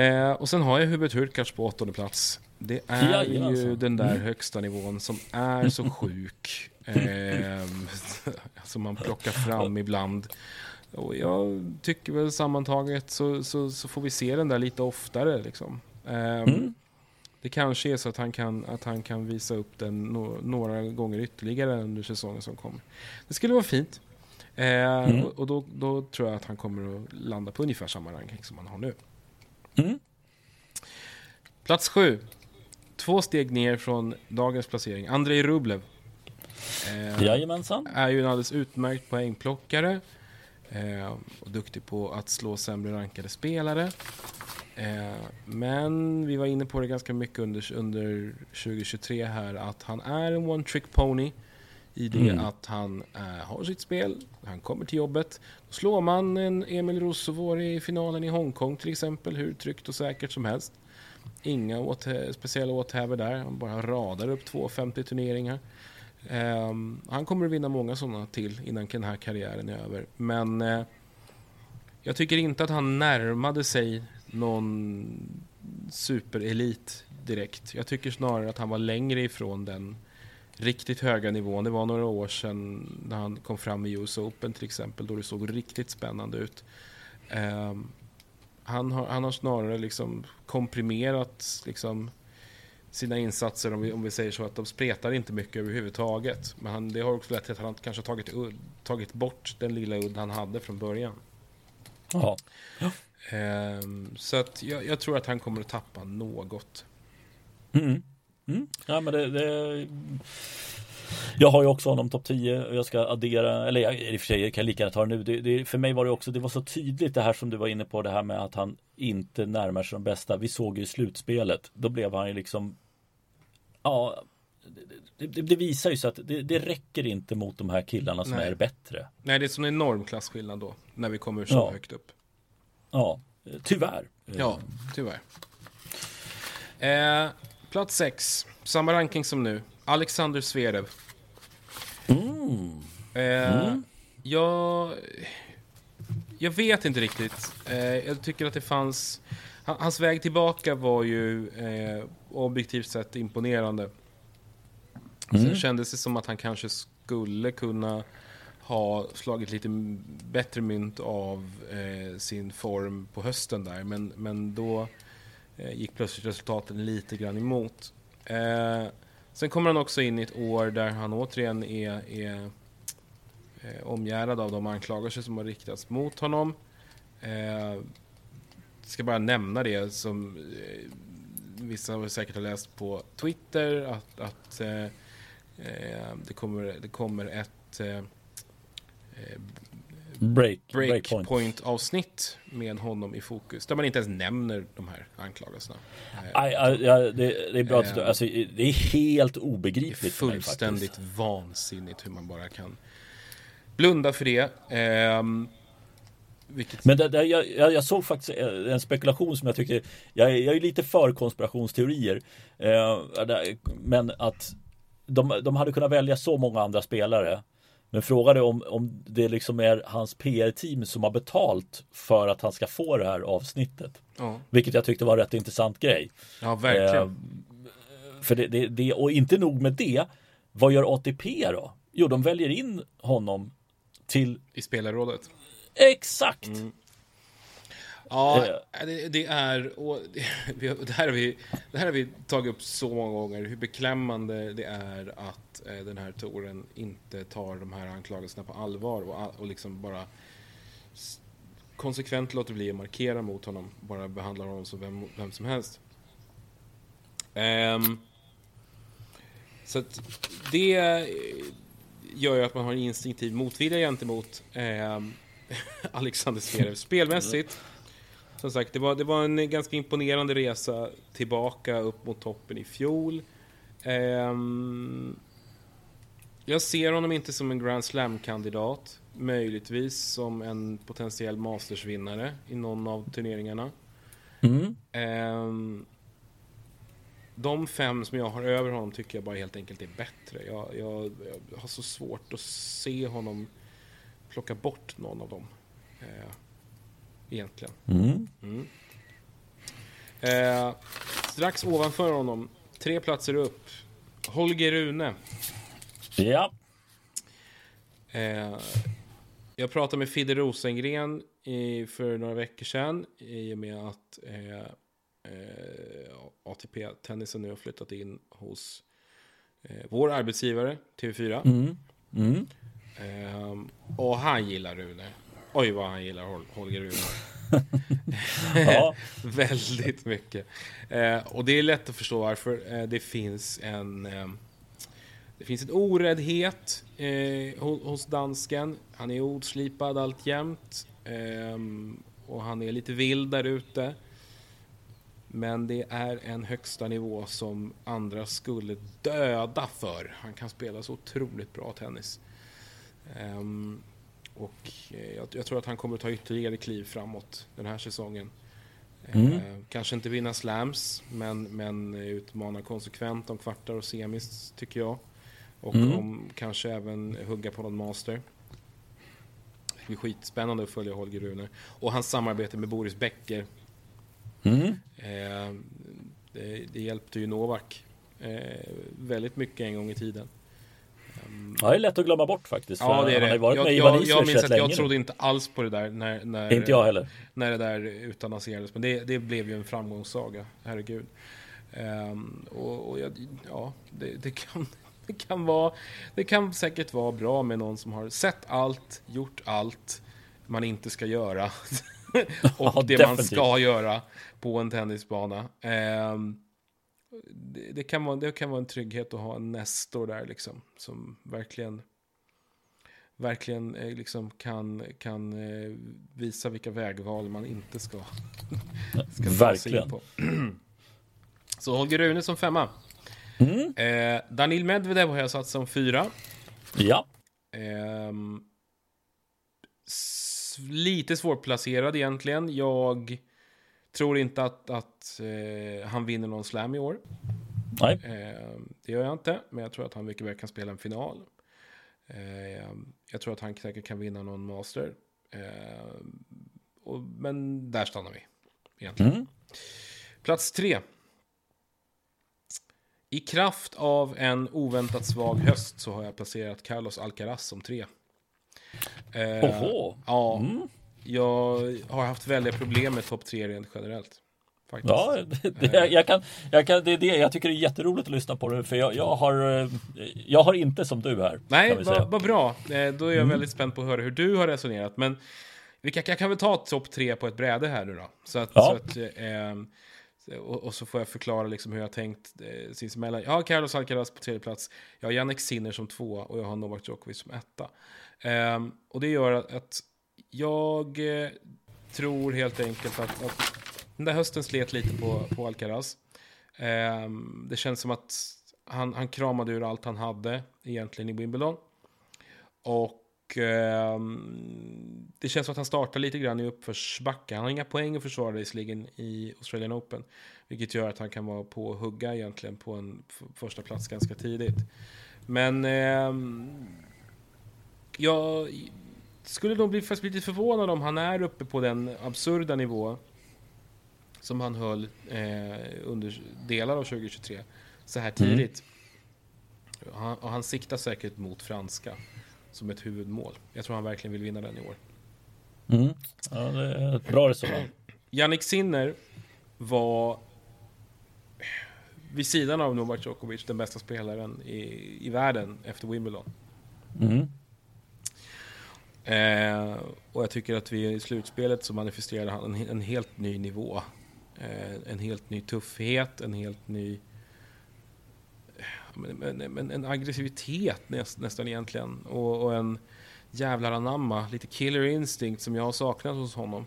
Eh, och sen har jag Hubert Hurkacz på åttonde plats. Det är Jajamensan. ju den där Mm. högsta nivån som är så sjuk. Eh, som man plockar fram ibland. Och jag tycker väl sammantaget så, så, så får vi se den där lite oftare. Liksom. Eh, Mm. Det kanske är så att han kan, att han kan visa upp den no, några gånger ytterligare under säsongen som kommer. Det skulle vara fint. Eh, Mm. Och, och då, då tror jag att han kommer att landa på ungefär samma ranking som han har nu. Mm. Plats sju. Två steg ner från dagens placering. Andrei Rublev. Eh, Jajamensan. är ju en alldeles utmärkt poängplockare. Eh, och duktig på att slå sämre rankade spelare. Eh, men vi var inne på det ganska mycket under, under 2023 här att han är en one trick pony. I det Mm. att han eh, har sitt spel, han kommer till jobbet. Då slår man en Emil Rosovor i finalen i Hongkong till exempel, hur tryggt och säkert som helst. Inga åt, speciella åthävor där, han bara radar upp 2,50 turneringar. Ehm, han kommer att vinna många sådana till innan den här karriären är över. Men eh, jag tycker inte att han närmade sig någon superelit direkt. Jag tycker snarare att han var längre ifrån den riktigt höga nivån. Det var några år sedan när han kom fram i US Open till exempel, då det såg riktigt spännande ut. Ehm, han, har, han har snarare liksom komprimerat liksom sina insatser, om vi, om vi säger så, att de spretar inte mycket överhuvudtaget. Men han, det har också lett till att han kanske tagit, tagit bort den lilla udd han hade från början. Ja. Ehm, så att jag, jag tror att han kommer att tappa något. Mm. Mm. Ja, men det, det... Jag har ju också honom topp 10 och jag ska addera, eller jag, i och för sig jag kan lika gärna ta det nu. Det, det, för mig var det också, det var så tydligt det här som du var inne på, det här med att han inte närmar sig de bästa. Vi såg ju i slutspelet, då blev han ju liksom, ja, det, det, det visar ju sig att det, det räcker inte mot de här killarna som Nej. är bättre. Nej, det är en sån enorm klasskillnad då, när vi kommer så Ja. högt upp. Ja, tyvärr. Ja, tyvärr. Eh, plats 6, samma ranking som nu. Alexander Zverev. Mm. Eh, jag, jag vet inte riktigt. Eh, jag tycker att det fanns... han- Hans väg tillbaka var ju eh, objektivt sett imponerande. Sen kändes det som att han kanske skulle kunna ha slagit lite bättre mynt av eh, sin form på hösten där. Men, men då eh, gick plötsligt resultaten lite grann emot. Eh, sen kommer han också in i ett år där han återigen är, är eh, omgärdad av de anklagelser som har riktats mot honom. Eh, ska bara nämna det som eh, vissa har säkert har läst på Twitter att, att eh, eh det, kommer, det kommer ett eh, eh, break, breakpoint avsnitt med honom i fokus. Där man inte ens nämner de här anklagelserna. Aj, aj, aj, det, det, är bra att alltså, det är helt obegripligt. Det är fullständigt mig, vansinnigt hur man bara kan blunda för det. Um, vilket... Men det, det, jag, jag, såg faktiskt en spekulation som jag tycker Jag, jag är lite för konspirationsteorier eh, Men att de, de hade kunnat välja så många andra spelare men frågan är om, om det liksom är hans PR-team som har betalt för att han ska få det här avsnittet. Ja. Vilket jag tyckte var en rätt intressant grej. Ja, verkligen. Eh, för det, det, det, och inte nog med det. Vad gör ATP då? Jo, de väljer in honom till... I spelarrådet. Exakt! Mm. Ja, eh. det, det är... Och det, det, här har vi, det här har vi tagit upp så många gånger. Hur beklämmande det är att eh, den här touren inte tar de här anklagelserna på allvar och, och liksom bara konsekvent låter bli att markera mot honom. Bara behandlar honom som vem, vem som helst. Um, så att det gör ju att man har en instinktiv motvilja gentemot eh, Alexander Zverev. Spelmässigt som sagt, det var, det var en ganska imponerande resa tillbaka upp mot toppen i fjol. Um, jag ser honom inte som en Grand Slam-kandidat. Möjligtvis som en potentiell Masters-vinnare i någon av turneringarna. Mm. Um, de fem som jag har över honom tycker jag bara helt enkelt är bättre. Jag, jag, jag har så svårt att se honom plocka bort någon av dem. Uh, egentligen. Mm. Mm. Eh, strax ovanför honom, tre platser upp, Holger Rune. Ja. Eh, jag pratade med Fidde Rosengren i, för några veckor sedan i och med att eh, eh ATP-tennisen nu har flyttat in hos eh, vår arbetsgivare TV4. Mm. Mm. Eh, och han gillar Rune. Oj vad han gillar Holger Rune. ja. Väldigt mycket. Eh, och det är lätt att förstå varför. Eh, det finns en... Eh, det finns en oräddhet eh, hos dansken. Han är oslipad alltjämt. Eh, och han är lite vild där ute. Men det är en högsta nivå som andra skulle döda för. Han kan spela så otroligt bra tennis. Um, och eh, jag, jag, tror att han kommer att ta ytterligare kliv framåt den här säsongen. Mm. Eh, kanske inte vinna slams, men, men utmana konsekvent om kvartar och semis, tycker jag. Och mm. om kanske även hugga på någon master. Det blir skitspännande att följa Holger Rune. Och hans samarbete med Boris Becker. Mm. Eh, det, det, hjälpte ju Novak eh, väldigt mycket en gång i tiden. Ja, det är lätt att glömma bort faktiskt. Ja, det är det. Jag, jag, jag, jag minns att jag trodde inte alls på det där när, när, inte jag heller. när det där utannonserades. Men det, det blev ju en framgångssaga, herregud. Um, och, och ja, det, det, kan, det, kan vara, det kan säkert vara bra med någon som har sett allt, gjort allt man inte ska göra. och ja, det definitivt. man ska göra på en tennisbana. Um, det, det, kan vara, det kan vara en trygghet att ha en Nestor där liksom. Som verkligen verkligen eh, liksom kan, kan eh, visa vilka vägval man inte ska, ska verkligen. på. Så Holger Rune som femma. Mm. Eh, Danil Medvedev har jag satt som fyra. Ja. Eh, lite svårplacerad egentligen. Jag Tror inte att, att eh, han vinner någon slam i år. Nej. Eh, det gör jag inte, men jag tror att han mycket väl kan spela en final. Eh, jag tror att han säkert kan vinna någon master. Eh, och, men där stannar vi. Egentligen. Mm. Plats tre. I kraft av en oväntat svag höst så har jag placerat Carlos Alcaraz som tre. Eh, Oho. Ja, mm jag har haft väldiga problem med topp tre rent generellt. Faktiskt. Ja, det, jag kan, jag kan, det det. Jag tycker det är jätteroligt att lyssna på det. För jag, jag, har, eh, jag har inte som du här. Nej, vad vad bra. Eh, Då är jag Mm. väldigt spänd på att höra hur du har resonerat. Men vi kan, jag kan väl ta topp tre på ett bräde här nu då. Så att, Ja. så att, eh, och, och så får jag förklara liksom hur jag har tänkt eh, sinsemellan. Jag har Carlos Alcaraz på tredje plats. Jag har Jannik Sinner som tvåa och jag har Novak Djokovic som etta. Ehm, och det gör att jag eh, tror helt enkelt att, att den där hösten slet lite på, på Alcaraz. Eh, det känns som att han, han kramade ur allt han hade egentligen i Wimbledon. Och eh, det känns som att han startar lite grann i uppförsbacke. Han har inga poäng att försvara visserligen i Australian Open. Vilket gör att han kan vara på och hugga egentligen på en första plats ganska tidigt. Men eh, jag skulle nog bli fast lite förvånad om han är uppe på den absurda nivå som han höll eh, under delar av 2023 så här tidigt. Han, och han siktar säkert mot franska som ett huvudmål. Jag tror han verkligen vill vinna den i år. Mm. Ja, det är ett bra resonemang. Jannik Sinner var vid sidan av Novak Djokovic den bästa spelaren i, i världen efter Wimbledon. Mm. Eh, och jag tycker att vi i slutspelet så manifesterade han en, en helt ny nivå. Eh, en helt ny tuffhet, en helt ny... Men, men, men en aggressivitet näst, nästan egentligen. Och, och en jävlar anamma, lite killer instinct som jag har saknat hos honom.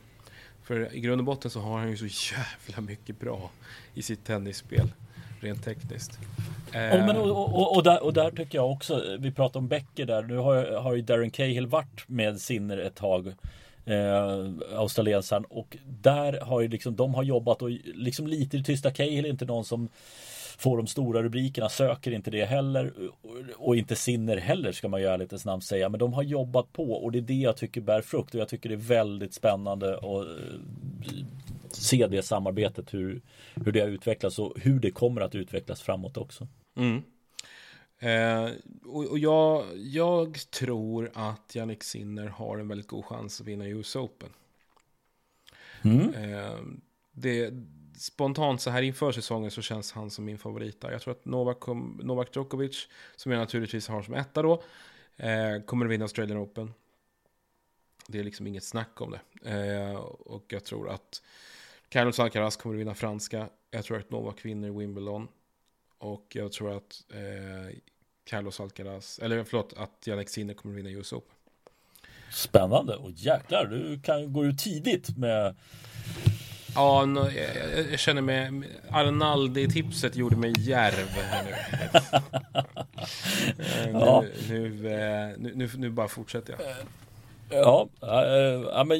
För i grund och botten så har han ju så jävla mycket bra i sitt tennisspel. Rent tekniskt. Eh, Och, men, och, och, och, där, och där tycker jag också, vi pratar om Becker där, nu har, har ju Darren Cahill varit med Sinner ett tag. Eh, australiensaren och där har ju liksom de har jobbat och liksom lite i tysta Cahill är inte någon som får de stora rubrikerna, söker inte det heller och, och inte Sinner heller ska man ju ärligt namn säga men de har jobbat på och det är det jag tycker bär frukt och jag tycker det är väldigt spännande att eh, se det samarbetet hur, hur det har utvecklats och hur det kommer att utvecklas framåt också. Mm. Eh, och och jag, jag tror att Jannik Sinner har en väldigt god chans att vinna US Open. Mm. Eh, det, spontant så här inför säsongen så känns han som min favorit där. Jag tror att Novak, Novak Djokovic, som jag naturligtvis har som etta då, eh, kommer att vinna Australian Open. Det är liksom inget snack om det. Eh, och jag tror att Carlos Alcaraz kommer att vinna franska. Jag tror att Novak vinner Wimbledon. Och jag tror att eh, Carlos Alcaraz, eller förlåt, att Jannik Sinner kommer att vinna US Open. Spännande och jäklar, du kan gå ut tidigt med Ja, no, jag, jag, känner mig... Arnaldi-tipset gjorde mig djärv här nu. Eh, Ja. nu, nu, eh, nu, nu, nu bara fortsätter jag. Ja, äh, ja men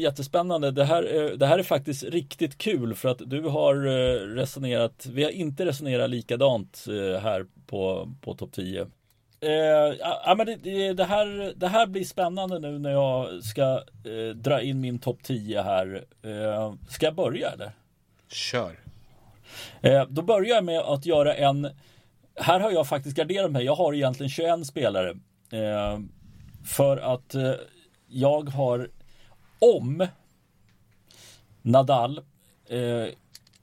jättespännande. Det här, eh, det här är faktiskt riktigt kul för att du har eh, resonerat, vi har inte resonerat likadant eh, här på, på topp 10. Eh, ja, men det, det, här, det här blir spännande nu när jag ska eh, dra in min topp 10 här. Eh, ska jag börja eller? Kör. Eh, då börjar jag med att göra en Här har jag faktiskt garderat mig. Jag har egentligen 21 spelare. Eh, för att eh, jag har om Nadal eh,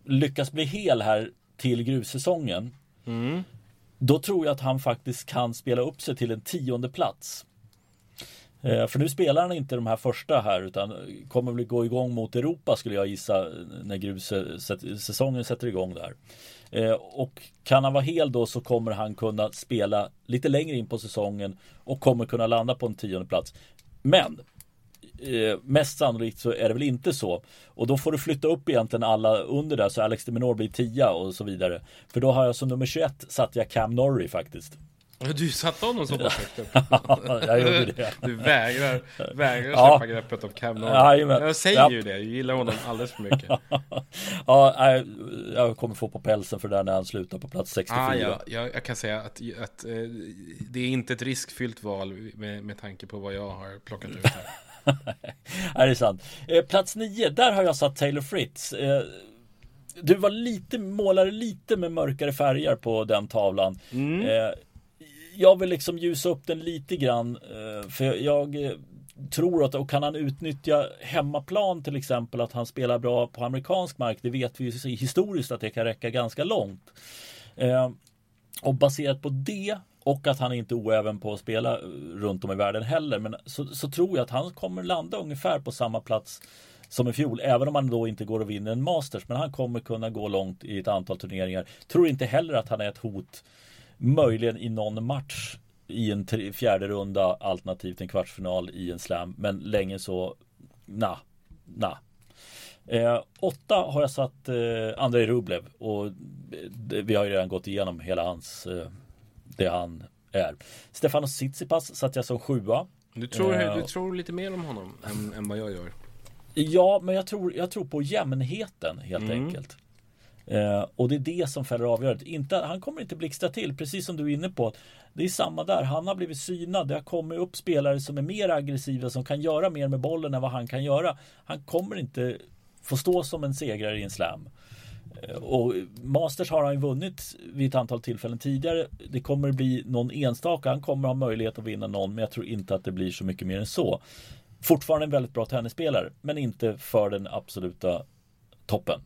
lyckas bli hel här till grussäsongen. Mm. Då tror jag att han faktiskt kan spela upp sig till en tionde plats. Eh, För nu spelar han inte de här första här utan kommer väl gå igång mot Europa skulle jag gissa när grussäsongen sätter igång där. Eh, Och kan han vara hel då så kommer han kunna spela lite längre in på säsongen och kommer kunna landa på en tionde plats. Men eh, mest sannolikt så är det väl inte så. Och då får du flytta upp egentligen alla under där så Alex de Minaur blir tia och så vidare. För då har jag som nummer 21 satt jag Cam Norrie faktiskt. Du satte honom högt upp. jag gjorde det. Du vägrar, vägrar Ja. släppa greppet om Cam Norrie. Jajamän. Jag säger Ja. ju det, jag gillar honom alldeles för mycket. Ja, nej, jag kommer få på pälsen för det där när han slutar på plats 64. Ah, ja, jag, jag kan säga att, att eh, det är inte ett riskfyllt val med, med tanke på vad jag har plockat ut här. Ja, det är sant. Eh, plats 9, där har jag satt Taylor Fritz. Eh, du var lite, målade lite med mörkare färger på den tavlan. Mm. Jag vill liksom ljusa upp den lite grann. Eh, för jag eh, tror att, och kan han utnyttja hemmaplan till exempel, att han spelar bra på amerikansk mark, det vet vi ju historiskt att det kan räcka ganska långt. Eh, och baserat på det och att han inte är oäven på att spela runt om i världen heller, men så, så tror jag att han kommer landa ungefär på samma plats som i fjol, även om han då inte går och vinner en Masters. Men han kommer kunna gå långt i ett antal turneringar. Tror inte heller att han är ett hot, möjligen i någon match i en fjärde runda alternativt en kvartsfinal i en slam. Men länge så, na, na. Eh, åtta har jag satt eh, Andrei Rublev och det, vi har ju redan gått igenom hela hans, eh, det han är. Stefanos Tsitsipas satt jag som sjua. Du tror, eh, du tror lite mer om honom än, än vad jag gör. Ja, men jag tror, jag tror på jämnheten helt mm. enkelt. Eh, och det är det som fäller avgörandet. Inte, han kommer inte blixtra till, precis som du är inne på. Det är samma där. Han har blivit synad. Det har kommit upp spelare som är mer aggressiva, som kan göra mer med bollen än vad han kan göra. Han kommer inte få stå som en segrare i en slam. Eh, och Masters har han ju vunnit vid ett antal tillfällen tidigare. Det kommer bli någon enstaka. Han kommer ha möjlighet att vinna någon, men jag tror inte att det blir så mycket mer än så. Fortfarande en väldigt bra tennisspelare, men inte för den absoluta toppen.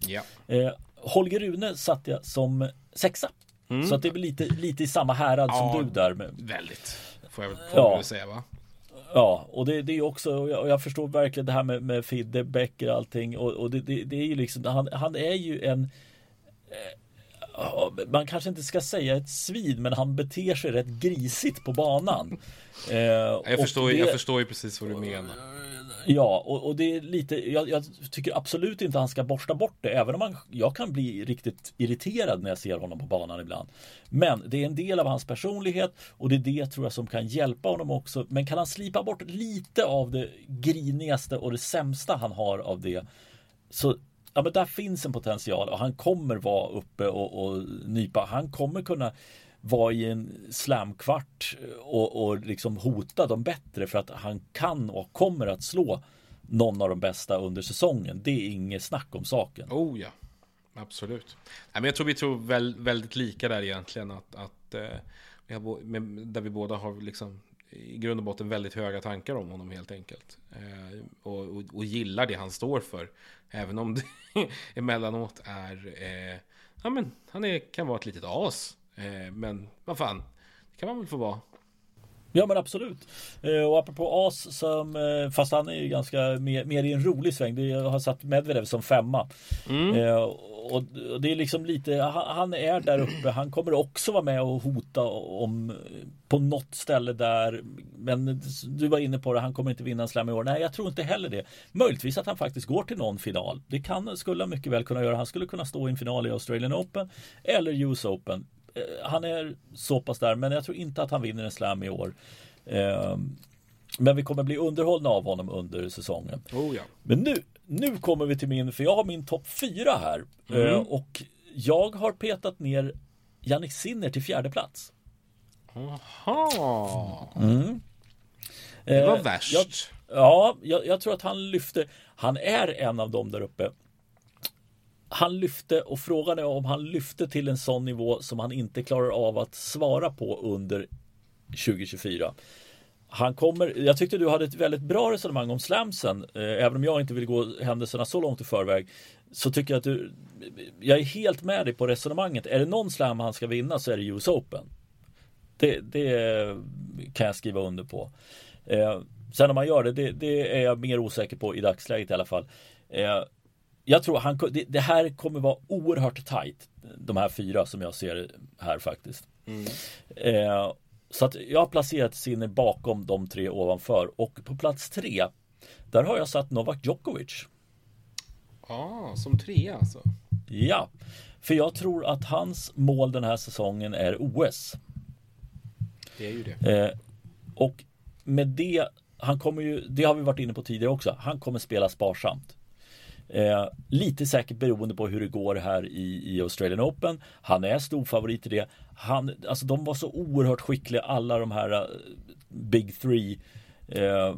Ja. Eh, Holger Rune satte jag som sexa. Mm. Så att det är väl lite, lite i samma härad ja, som du där. Med... Väldigt, får jag väl, får ja. säga va? Ja, och det, det är också, och jag, och jag, förstår verkligen det här med, med Fidde, Becker och allting. Och, och det, det, det, är ju liksom, han, han är ju en eh, man kanske inte ska säga ett svin, men han beter sig rätt grisigt på banan. Eh, jag, förstår, jag förstår ju precis vad du menar. Ja, och, och, det är lite, jag, jag, tycker absolut inte han ska borsta bort det, även om han, jag kan bli riktigt irriterad när jag ser honom på banan ibland. Men det är en del av hans personlighet och det är det tror jag som kan hjälpa honom också. Men kan han slipa bort lite av det grinigaste och det sämsta han har av det, så ja, men där finns en potential och han kommer vara uppe och, och nypa. Han kommer kunna vara i en slamkvart eh, och, och liksom hota dem bättre för att han kan och kommer att slå någon av de bästa under säsongen. Det är inget snack om saken. Oh ja, absolut. Nej, men jag tror vi tror väl, väldigt lika där egentligen. Att, att eh, där vi båda har liksom i grund och botten väldigt höga tankar om honom helt enkelt. Eh, och, och, och, gillar det han står för. Även om det emellanåt är, eh, ja men han är, kan vara ett litet as. Eh, men vad fan, det kan man väl få vara. Ja men absolut. Eh, och apropå As som, eh, fast han är ju ganska mer, mer i en rolig sväng. Jag har satt Medvedev som femma. Mm. Och det är liksom lite, han är där uppe. Han kommer också vara med och hota om på något ställe där. Men du var inne på det, han kommer inte vinna en slam i år. Nej, jag tror inte heller det. Möjligtvis att han faktiskt går till någon final. Det kan, skulle han mycket väl kunna göra. Han skulle kunna stå i en final i Australian Open eller US Open. Eh, han är så pass där, men jag tror inte att han vinner en slam i år. Ehm, men vi kommer bli underhållna av honom under säsongen. Oh ja. Men nu, nu kommer vi till min, för jag har min topp fyra här. Mm. Eh, och jag har petat ner Jannik Sinner till fjärde plats. Jaha. Mm. Det var eh, värst. Jag, ja, jag, jag, tror att han lyfte. Han är en av dem där uppe han lyfte och frågan är om han lyfte till en sån nivå som han inte klarar av att svara på under 2024. Han kommer, jag tyckte du hade ett väldigt bra resonemang om slamsen, eh, även om jag inte vill gå händelserna så långt i förväg. Så tycker jag att du, jag är helt med dig på resonemanget. Är det någon slam han ska vinna så är det US Open. Det, det kan jag skriva under på. Eh, sen om han gör det, det, det, är jag mer osäker på i dagsläget i alla fall. Eh, jag tror han, det, det, här kommer vara oerhört tajt. De här fyra som jag ser här faktiskt. Mm. Eh, så att jag har placerat Sinner bakom de tre ovanför och på plats tre där har jag satt Novak Djokovic. Ja, ah, som trea alltså? Ja, för jag tror att hans mål den här säsongen är OS. Det är ju det. Eh, och med det, han kommer ju, det har vi varit inne på tidigare också, han kommer spela sparsamt. Eh, lite säkert beroende på hur det går här i, i Australian Open. Han är stor favorit i det. Han, alltså de var så oerhört skickliga alla de här uh, Big Three. Eh,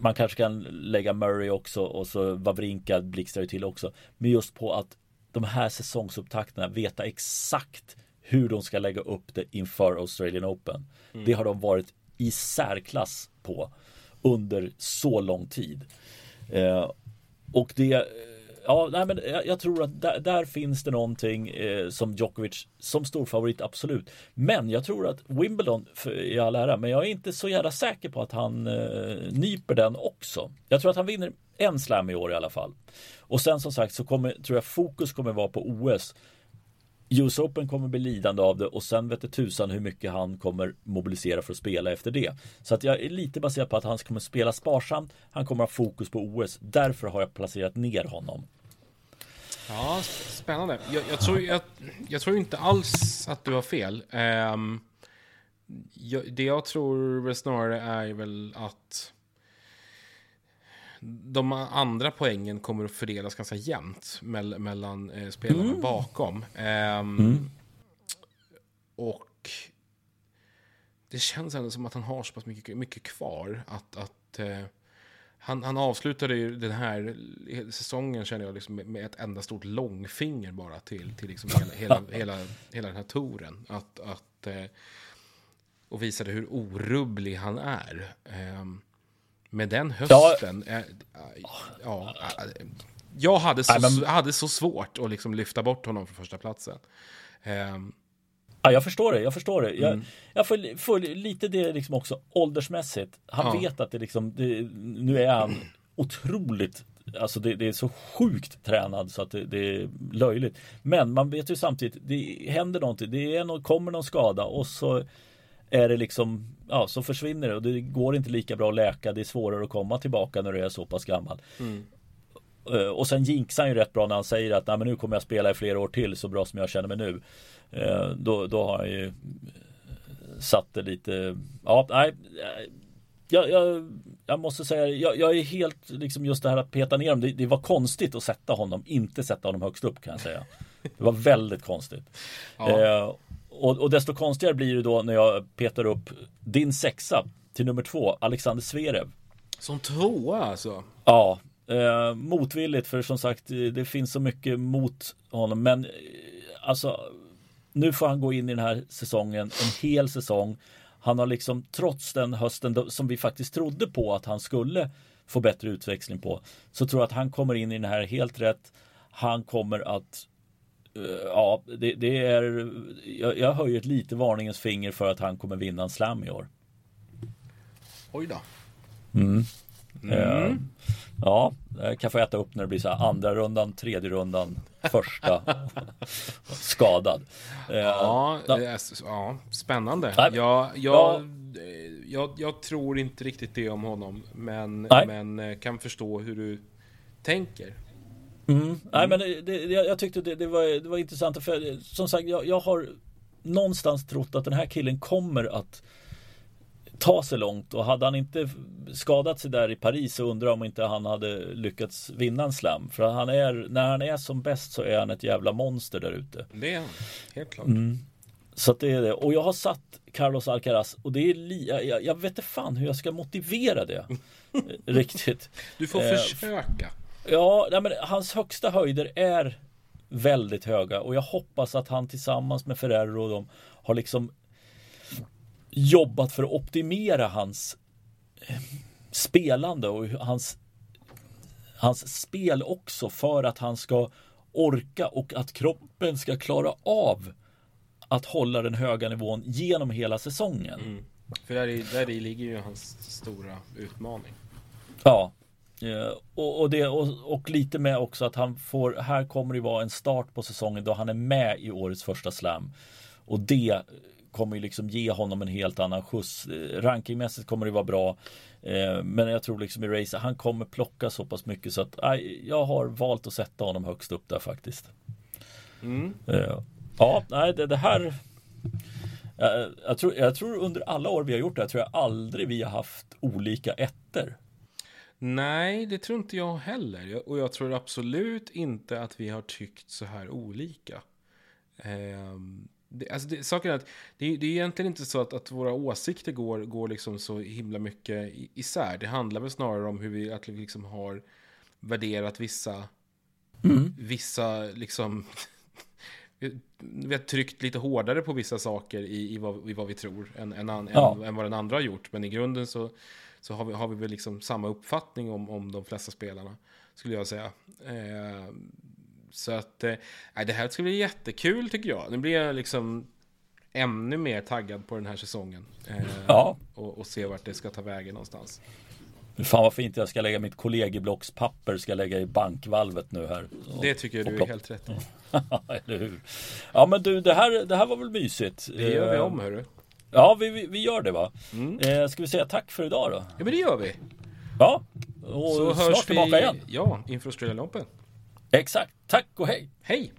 man kanske kan lägga Murray också och så Wawrinka blixtrar till också. Men just på att de här säsongsupptakterna veta exakt hur de ska lägga upp det inför Australian Open. Mm. Det har de varit i särklass på under så lång tid. Eh, och det eh, Ja, nej, men jag, jag tror att där, där, finns det någonting eh, som Djokovic som storfavorit, absolut. Men jag tror att Wimbledon i all ära, men jag är inte så jävla säker på att han eh, nyper den också. Jag tror att han vinner en slam i år i alla fall. Och sen som sagt så kommer, tror jag fokus kommer vara på OS. US Open kommer bli lidande av det och sen vet det tusan hur mycket han kommer mobilisera för att spela efter det. Så att jag är lite baserad på att han kommer spela sparsamt. Han kommer ha fokus på OS. Därför har jag placerat ner honom. Ja, spännande. Jag, jag tror, jag, jag, tror inte alls att du har fel. Um, jag, det jag tror snarare är väl att de andra poängen kommer att fördelas ganska jämnt me mellan eh, spelarna mm. bakom. Um, mm. Och det känns ändå som att han har så pass mycket, mycket kvar att, att eh, han, han avslutade ju den här säsongen känner jag liksom med, ett enda stort långfinger bara till, till liksom hela, hela, hela, hela den här touren. Att, att, eh, och visade hur orubblig han är. Eh, med den hösten. Ja. Eh, ja, eh, jag hade så, Nej, men... hade så svårt att liksom lyfta bort honom från första platsen. Um, Ja, jag förstår det, jag förstår det. Jag, mm. jag får, får, lite det liksom också åldersmässigt. Han ja. vet att det liksom, det, nu är han otroligt Alltså det, det, är så sjukt tränad så att det, det, är löjligt. Men man vet ju samtidigt, det händer någonting. Det är någon, kommer någon skada och så är det liksom, ja så försvinner det och det går inte lika bra att läka. Det är svårare att komma tillbaka när du är så pass gammal. Mm. Eh, och sen jinxar han ju rätt bra när han säger att Nej, men nu kommer jag spela i flera år till så bra som jag känner mig nu. Eh, då, då har han ju satt det lite, ja nej jag, jag, jag måste säga, jag, jag, är helt liksom just det här att peta ner honom. Det, det, var konstigt att sätta honom, inte sätta honom högst upp kan jag säga. Det var väldigt konstigt. Ja. Eh, och, och, desto konstigare blir det då när jag petar upp din sexa till nummer två, Alexander Zverev. Som tvåa alltså? Ja, eh, motvilligt för som sagt det finns så mycket mot honom. Men eh, alltså nu får han gå in i den här säsongen, en hel säsong. Han har liksom trots den hösten som vi faktiskt trodde på att han skulle få bättre utväxling på. Så tror jag att han kommer in i den här helt rätt. Han kommer att Ja, det, det är jag, jag höjer ett lite varningens finger för att han kommer vinna en slam i år. Oj då. Mm. Mm. Uh, Ja, jag kan få äta upp när det blir så här andra rundan, tredje rundan, första skadad. Ja, ja. ja spännande. Nej. Jag, jag, jag, jag, tror inte riktigt det om honom, men, men eh, kan förstå hur du tänker. Mm. Mm. Nej, men det, det, jag tyckte det, det, var, det var intressant, för som sagt, jag, jag har någonstans trott att den här killen kommer att ta sig långt och hade han inte skadat sig där i Paris så undrar jag om inte han hade lyckats vinna en slam. För han är, när han är som bäst så är han ett jävla monster där ute. Det är han, helt klart. Mm. Så att det är det. Och jag har satt Carlos Alcaraz och det är li, jag, jag vet inte fan hur jag ska motivera det. Riktigt. Du får eh, försöka. Ja, nej, men hans högsta höjder är väldigt höga och jag hoppas att han tillsammans med Ferrero och dem har liksom jobbat för att optimera hans eh, spelande och hans, hans spel också för att han ska orka och att kroppen ska klara av att hålla den höga nivån genom hela säsongen. Mm. För där i, där i ligger ju hans stora utmaning. Ja. Eh, och, och, det, och, och, lite med också att han får, här kommer det vara en start på säsongen då han är med i årets första slam. Och det kommer ju liksom ge honom en helt annan skjuts. Eh, rankingmässigt kommer det vara bra. Eh, men jag tror liksom i race, han kommer plocka så pass mycket så att jag har valt att sätta honom högst upp där faktiskt. Mm. Ja, nej det, det här jag, jag, tror, jag tror under alla år vi har gjort det här tror jag aldrig vi har haft olika ettor. Nej, det tror inte jag heller. Och jag tror absolut inte att vi har tyckt så här olika. Um, det, alltså det, saken är att det, det är egentligen inte så att, att våra åsikter går, går liksom så himla mycket isär. Det handlar väl snarare om hur vi, att vi liksom har värderat vissa, mm. vissa liksom, vi har tryckt lite hårdare på vissa saker i, i, vad, i vad vi tror än, än, ja. än, än, vad den andra har gjort. Men i grunden så, så har vi, har vi väl liksom samma uppfattning om, om de flesta spelarna. Skulle jag säga. Eh, så att, eh, det här ska bli jättekul tycker jag. Nu blir jag liksom ännu mer taggad på den här säsongen. Eh, ja. och, och se vart det ska ta vägen någonstans. Fan vad fint jag ska lägga mitt kollegieblockspapper ska lägga i bankvalvet nu här. Och, det tycker jag du är helt rätt i. Eller hur? Ja men du det här, det här var väl mysigt. Det gör vi eh, om hörru. Ja vi, vi, vi gör det va. Mm. Eh, ska vi säga tack för idag då? Ja men det gör vi. Ja. Och Så snart hörs tillbaka vi, igen. Ja, inför Australian Open. Exakt. Tack och hej. Hej.